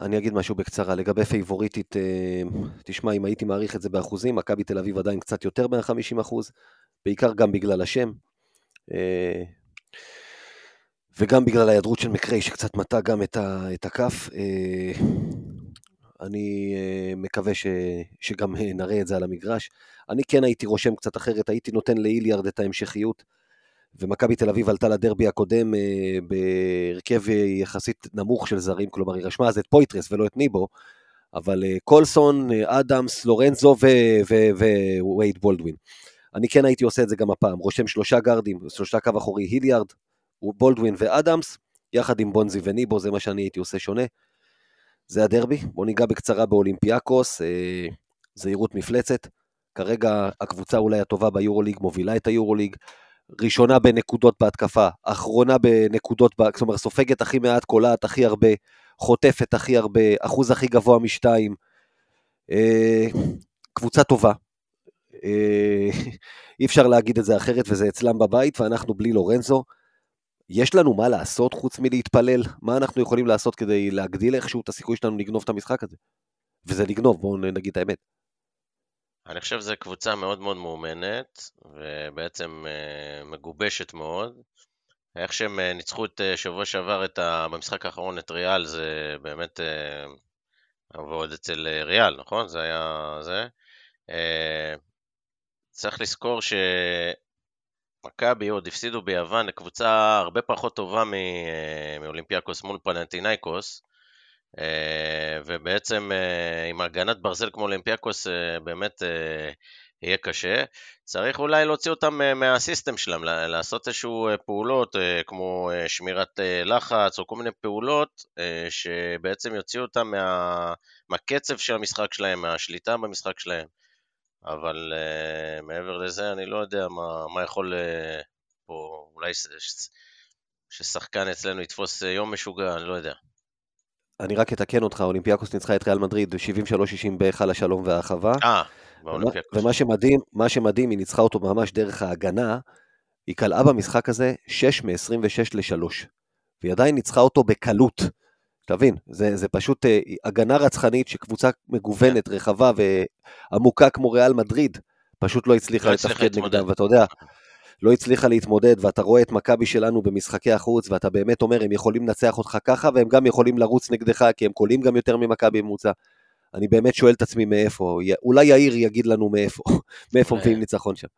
אני אגיד משהו בקצרה לגבי פייבוריטית, אה, תשמע, אם הייתי מעריך את זה באחוזים, מכבי תל אביב עדיין קצת יותר מה-50 אחוז, בעיקר גם בגלל השם. וגם בגלל ההיעדרות של מקריי שקצת מטה גם את, הכף. אה, אני אה, מקווה ש, שגם אה, נראה את זה על המגרש. אני כן הייתי רושם קצת אחרת, הייתי נותן להיליארד את ההמשכיות. ומכבי תל אביב עלתה לדרבי הקודם בהרכב יחסית נמוך של זרים, כלומר היא רשמה אז את פויטרס ולא את ניבו, אבל קולסון, אדמס, לורנזו ווייד בולדווין. אני כן הייתי עושה את זה גם הפעם, רושם שלושה גרדים, שלושה קו אחורי, היליארד, בולדווין ואדמס, יחד עם בונזי וניבו, זה מה שאני הייתי עושה שונה. זה הדרבי. בואו ניגע בקצרה באולימפיאקוס, אה, זהירות מפלצת. כרגע הקבוצה אולי הטובה ביורוליג מובילה את היורוליג. ראשונה בנקודות בהתקפה, אחרונה בנקודות, זאת אומרת סופגת הכי מעט, קולעת הכי הרבה, חוטפת הכי הרבה, אחוז הכי גבוה משתיים. אה, קבוצה טובה. אה, אי אפשר להגיד את זה אחרת, וזה אצלם בבית, ואנחנו בלי לורנזו. יש לנו מה לעשות חוץ מלהתפלל? מה אנחנו יכולים לעשות כדי להגדיל איכשהו את הסיכוי שלנו לגנוב את המשחק הזה? וזה לגנוב, בואו נגיד את האמת. אני חושב שזו קבוצה מאוד מאוד מאומנת, ובעצם אה, מגובשת מאוד. איך שהם אה, ניצחו את אה, שבוע שעבר את ה... במשחק האחרון את ריאל, זה באמת... ועוד אצל ריאל, נכון? זה היה זה. צריך לזכור ש... מכבי עוד הפסידו ביוון לקבוצה הרבה פחות טובה מאולימפיאקוס מול פלנטינאיקוס, ובעצם אה, עם הגנת ברזל כמו אולימפיאקוס באמת יהיה קשה. צריך אולי להוציא אותם מהסיסטם שלהם, לעשות איזשהו פעולות כמו שמירת לחץ או כל מיני פעולות שבעצם יוציאו אותם מה... מהקצב של המשחק שלהם, מהשליטה במשחק שלהם. אבל מעבר לזה, אני לא יודע מה, מה יכול פה, אולי ש, ששחקן אצלנו יתפוס יום משוגע, אני לא יודע. אני רק אתקן אותך, אולימפיאקוס ניצחה את ריאל מדריד 73-60 בהיכל השלום והאחווה. אה, באולימפיאקוס. ומה שמדהים, מה שמדהים, היא ניצחה אותו ממש דרך ההגנה, היא קלעה במשחק הזה 6 מ-26 ל-3, והיא עדיין ניצחה אותו בקלות. תבין, זה, זה פשוט אה, הגנה רצחנית שקבוצה מגוונת, כן. רחבה ועמוקה כמו ריאל מדריד, פשוט לא הצליחה לא לתפקד נגדם, ואתה יודע, לא הצליחה להתמודד, ואתה רואה את מכבי שלנו במשחקי החוץ, ואתה באמת אומר, הם יכולים לנצח אותך ככה, והם גם יכולים לרוץ נגדך, כי הם קולים גם יותר ממכבי ממוצע. אני באמת שואל את עצמי מאיפה, אולי יאיר יגיד לנו מאיפה, מאיפה מביאים ניצחון שם.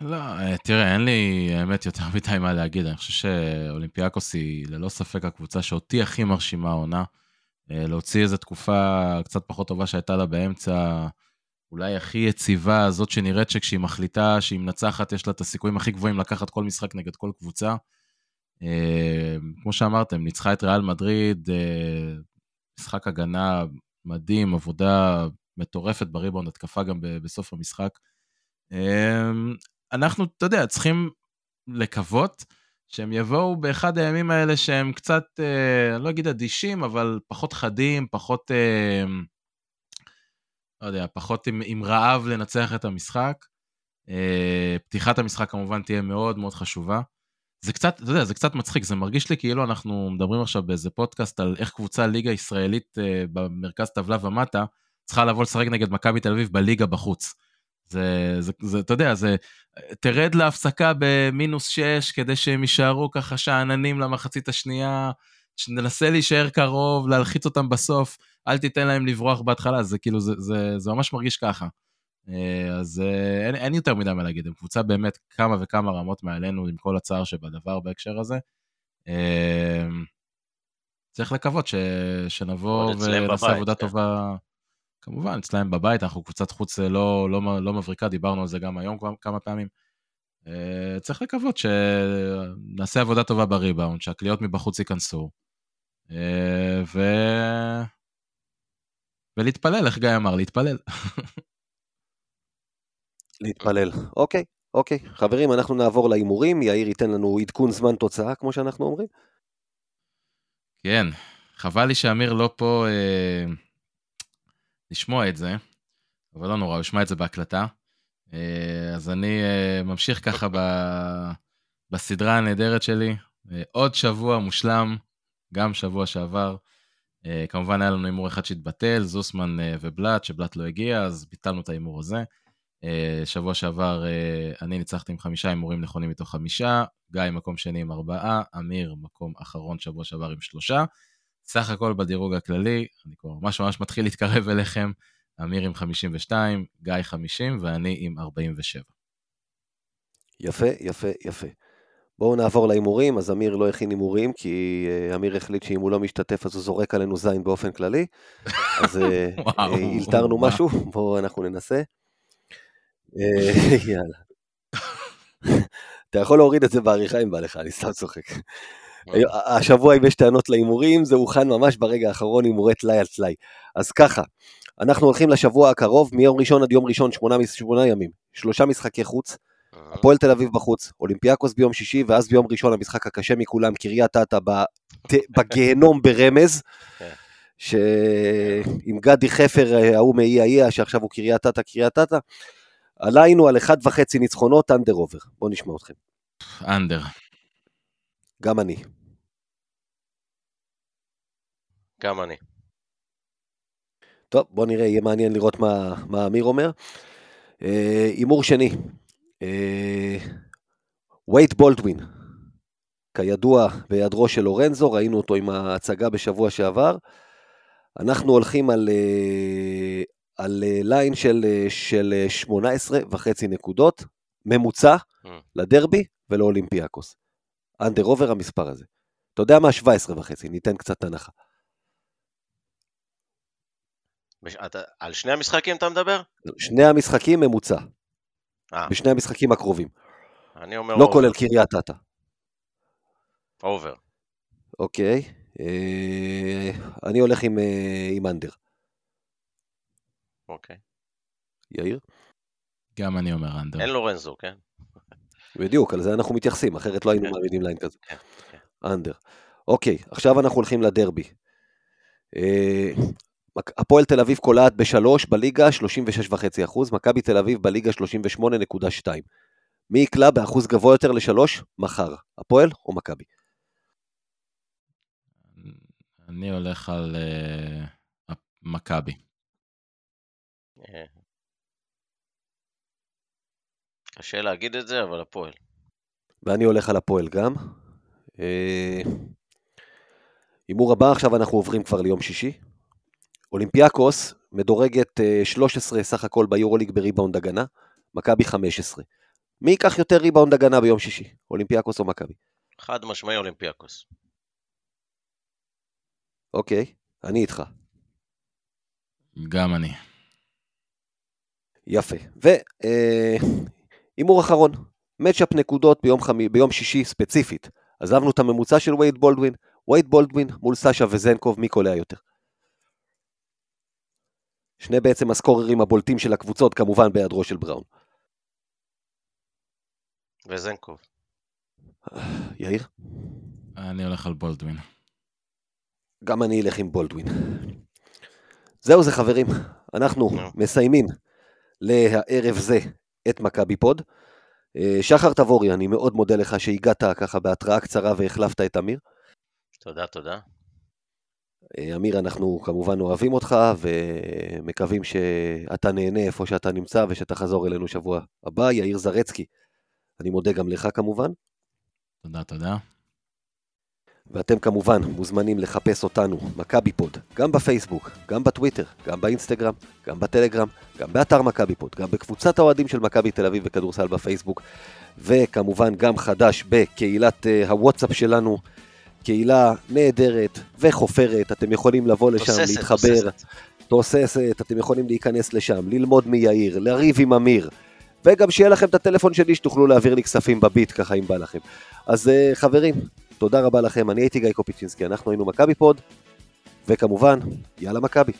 לא, אה, תראה, אין לי האמת יותר מדי מה להגיד, אני חושב שאולימפיאקוס היא ללא ספק הקבוצה שאותי הכי מרשימה העונה. אה, להוציא איזו תקופה קצת פחות טובה שהייתה לה באמצע, אולי הכי יציבה, הזאת שנראית שכשהיא מחליטה שהיא מנצחת, יש לה את הסיכויים הכי גבוהים לקחת כל משחק נגד כל קבוצה. אה, כמו שאמרתם, ניצחה את ריאל מדריד, משחק הגנה מדהים, עבודה מטורפת בריבאונד, התקפה גם בסוף המשחק. אמ, אנחנו, אתה יודע, צריכים לקוות שהם יבואו באחד הימים האלה שהם קצת, אה, אני לא אגיד אדישים, אבל פחות חדים, פחות, אה, לא יודע, פחות עם, עם רעב לנצח את המשחק. אה, פתיחת המשחק כמובן תהיה מאוד מאוד חשובה. זה קצת, אתה יודע, זה קצת מצחיק, זה מרגיש לי כאילו אנחנו מדברים עכשיו באיזה פודקאסט על איך קבוצה ליגה ישראלית אה, במרכז טבלה ומטה, צריכה לבוא לשחק נגד מכבי תל אביב בליגה בחוץ. זה, זה, זה, אתה יודע, זה, תרד להפסקה במינוס 6 כדי שהם יישארו ככה שאננים למחצית השנייה, שננסה להישאר קרוב, להלחיץ אותם בסוף, אל תיתן להם לברוח בהתחלה, זה כאילו, זה, זה, זה ממש מרגיש ככה. אה, אז אה, אין, אין יותר מדי מה להגיד, הם קבוצה באמת כמה וכמה רמות מעלינו עם כל הצער שבדבר בהקשר הזה. אה, צריך לקוות ש, שנבוא ונעשה עבודה כן. טובה. כמובן, אצלם בבית, אנחנו קבוצת חוץ לא, לא, לא מבריקה, דיברנו על זה גם היום כמה פעמים. צריך לקוות שנעשה עבודה טובה בריבאונד, שהקליעות מבחוץ ייכנסו. ו... ולהתפלל, איך גיא אמר? להתפלל. להתפלל. אוקיי, אוקיי. חברים, אנחנו נעבור להימורים, יאיר ייתן לנו עדכון זמן תוצאה, כמו שאנחנו אומרים. כן, חבל לי שאמיר לא פה אה, לשמוע את זה, אבל לא נורא, הוא ישמע את זה בהקלטה. אה, אז אני אה, ממשיך ככה ב, בסדרה הנהדרת שלי. אה, עוד שבוע מושלם, גם שבוע שעבר. אה, כמובן היה לנו הימור אחד שהתבטל, זוסמן אה, ובלאט, שבלאט לא הגיע, אז ביטלנו את ההימור הזה. אה, שבוע שעבר אני ניצחתי עם חמישה הימורים נכונים מתוך חמישה, גיא מקום שני עם ארבעה, אמיר מקום אחרון שבוע שעבר עם שלושה. סך הכל בדירוג הכללי, אני כבר ממש ממש מתחיל להתקרב אליכם, אמיר עם 52, גיא 50 ואני עם 47. יפה, יפה, יפה. בואו נעבור להימורים, אז אמיר לא הכין הימורים, כי אה, אמיר החליט שאם הוא לא משתתף אז הוא זורק עלינו זין באופן כללי. אז אה, וואו, אה, הילתרנו וואו. משהו, בואו אנחנו ננסה. אה, יאללה. אתה יכול להוריד את זה בעריכה אם בא לך, אני סתם צוחק. השבוע אם יש טענות להימורים, זה הוכן ממש ברגע האחרון הימורי טלאי על טלאי. אז ככה, אנחנו הולכים לשבוע הקרוב, מיום ראשון עד יום ראשון, שמונה, ימים. שלושה משחקי חוץ, אה, הפועל תל אביב בחוץ, אולימפיאקוס ביום שישי, ואז ביום ראשון המשחק הקשה מכולם, קריית אתא בגיהנום ברמז, כן. שעם גדי חפר אה, ההוא מאי האיה, שעכשיו הוא קריית אתא, קריית אתא, עלינו על אחד וחצי ניצחונות, אנדר עובר. בואו נשמע אתכם. אנדר. גם אני. גם אני. טוב, בוא נראה, יהיה מעניין לראות מה, מה אמיר אומר. אה, הימור שני, וייט בולדווין, כידוע בהיעדרו של לורנזו, ראינו אותו עם ההצגה בשבוע שעבר. אנחנו הולכים על, אה, על אה, line של, אה, של אה, 18 וחצי נקודות, ממוצע ממ. לדרבי ולאולימפיאקוס. under over המספר הזה. אתה יודע מה? 17 וחצי, ניתן קצת הנחה. בש- אתה- על שני המשחקים אתה מדבר? שני המשחקים ממוצע, אה, בשני המשחקים הקרובים. אני אומר לא over. כולל קריית אתא. over. אוקיי. אה, אני הולך עם, אה, עם under. אוקיי. יאיר? גם אני אומר under. אין לורנזו, כן? בדיוק, על זה אנחנו מתייחסים, אחרת לא היינו כן. מעמידים line כזה. כן, כן. under. אוקיי, עכשיו אנחנו הולכים לדרבי. הפועל תל אביב קולעת בשלוש בליגה 36.5 אחוז, מכבי תל אביב בליגה 38.2. מי יקלע באחוז גבוה יותר לשלוש? מחר. הפועל או מכבי? אני הולך על אה, מכבי. אה. קשה להגיד את זה, אבל הפועל. ואני הולך על הפועל גם. אה, הימור הבא, עכשיו אנחנו עוברים כבר ליום שישי. אולימפיאקוס מדורגת אה, 13 סך הכל ביורוליג בריבאונד הגנה, מכבי 15. מי ייקח יותר ריבאונד הגנה ביום שישי? אולימפיאקוס או מכבי? חד משמעי אולימפיאקוס. אוקיי, אני איתך. גם אני. יפה. והימור אחרון, matchup נקודות ביום, חמי, ביום שישי ספציפית. עזבנו את הממוצע של וייד בולדווין, וייד בולדווין מול סאשה וזנקוב, מי קולע יותר? שני בעצם הסקוררים הבולטים של הקבוצות, כמובן בהיעדרו של בראון. וזנקוב. יאיר? אני הולך על בולדווין. גם אני אלך עם בולדווין. זהו זה חברים, אנחנו נו. מסיימים לערב זה את מכבי פוד. אה, שחר תבורי, אני מאוד מודה לך שהגעת ככה בהתראה קצרה והחלפת את אמיר. תודה, תודה. אה, אמיר, אנחנו כמובן אוהבים אותך ומקווים שאתה נהנה איפה שאתה נמצא ושתחזור אלינו שבוע הבא. יאיר זרצקי, אני מודה גם לך כמובן. תודה, תודה. ואתם כמובן מוזמנים לחפש אותנו, מכבי פוד, גם בפייסבוק, גם בטוויטר, גם באינסטגרם, גם בטלגרם, גם באתר מכבי פוד, גם בקבוצת האוהדים של מכבי תל אביב וכדורסל בפייסבוק, וכמובן גם חדש בקהילת אה, הוואטסאפ שלנו, קהילה נהדרת וחופרת, אתם יכולים לבוא לשם, תוססת, להתחבר, תוססת. תוססת, אתם יכולים להיכנס לשם, ללמוד מיאיר, לריב עם אמיר, וגם שיהיה לכם את הטלפון שלי שתוכלו להעביר לי כספים בביט ככה אם בא לכם. אז uh, חברים, תודה רבה לכם, אני הייתי גיא קופיצ'ינסקי, אנחנו היינו מכבי פוד, וכמובן, יאללה מכבי.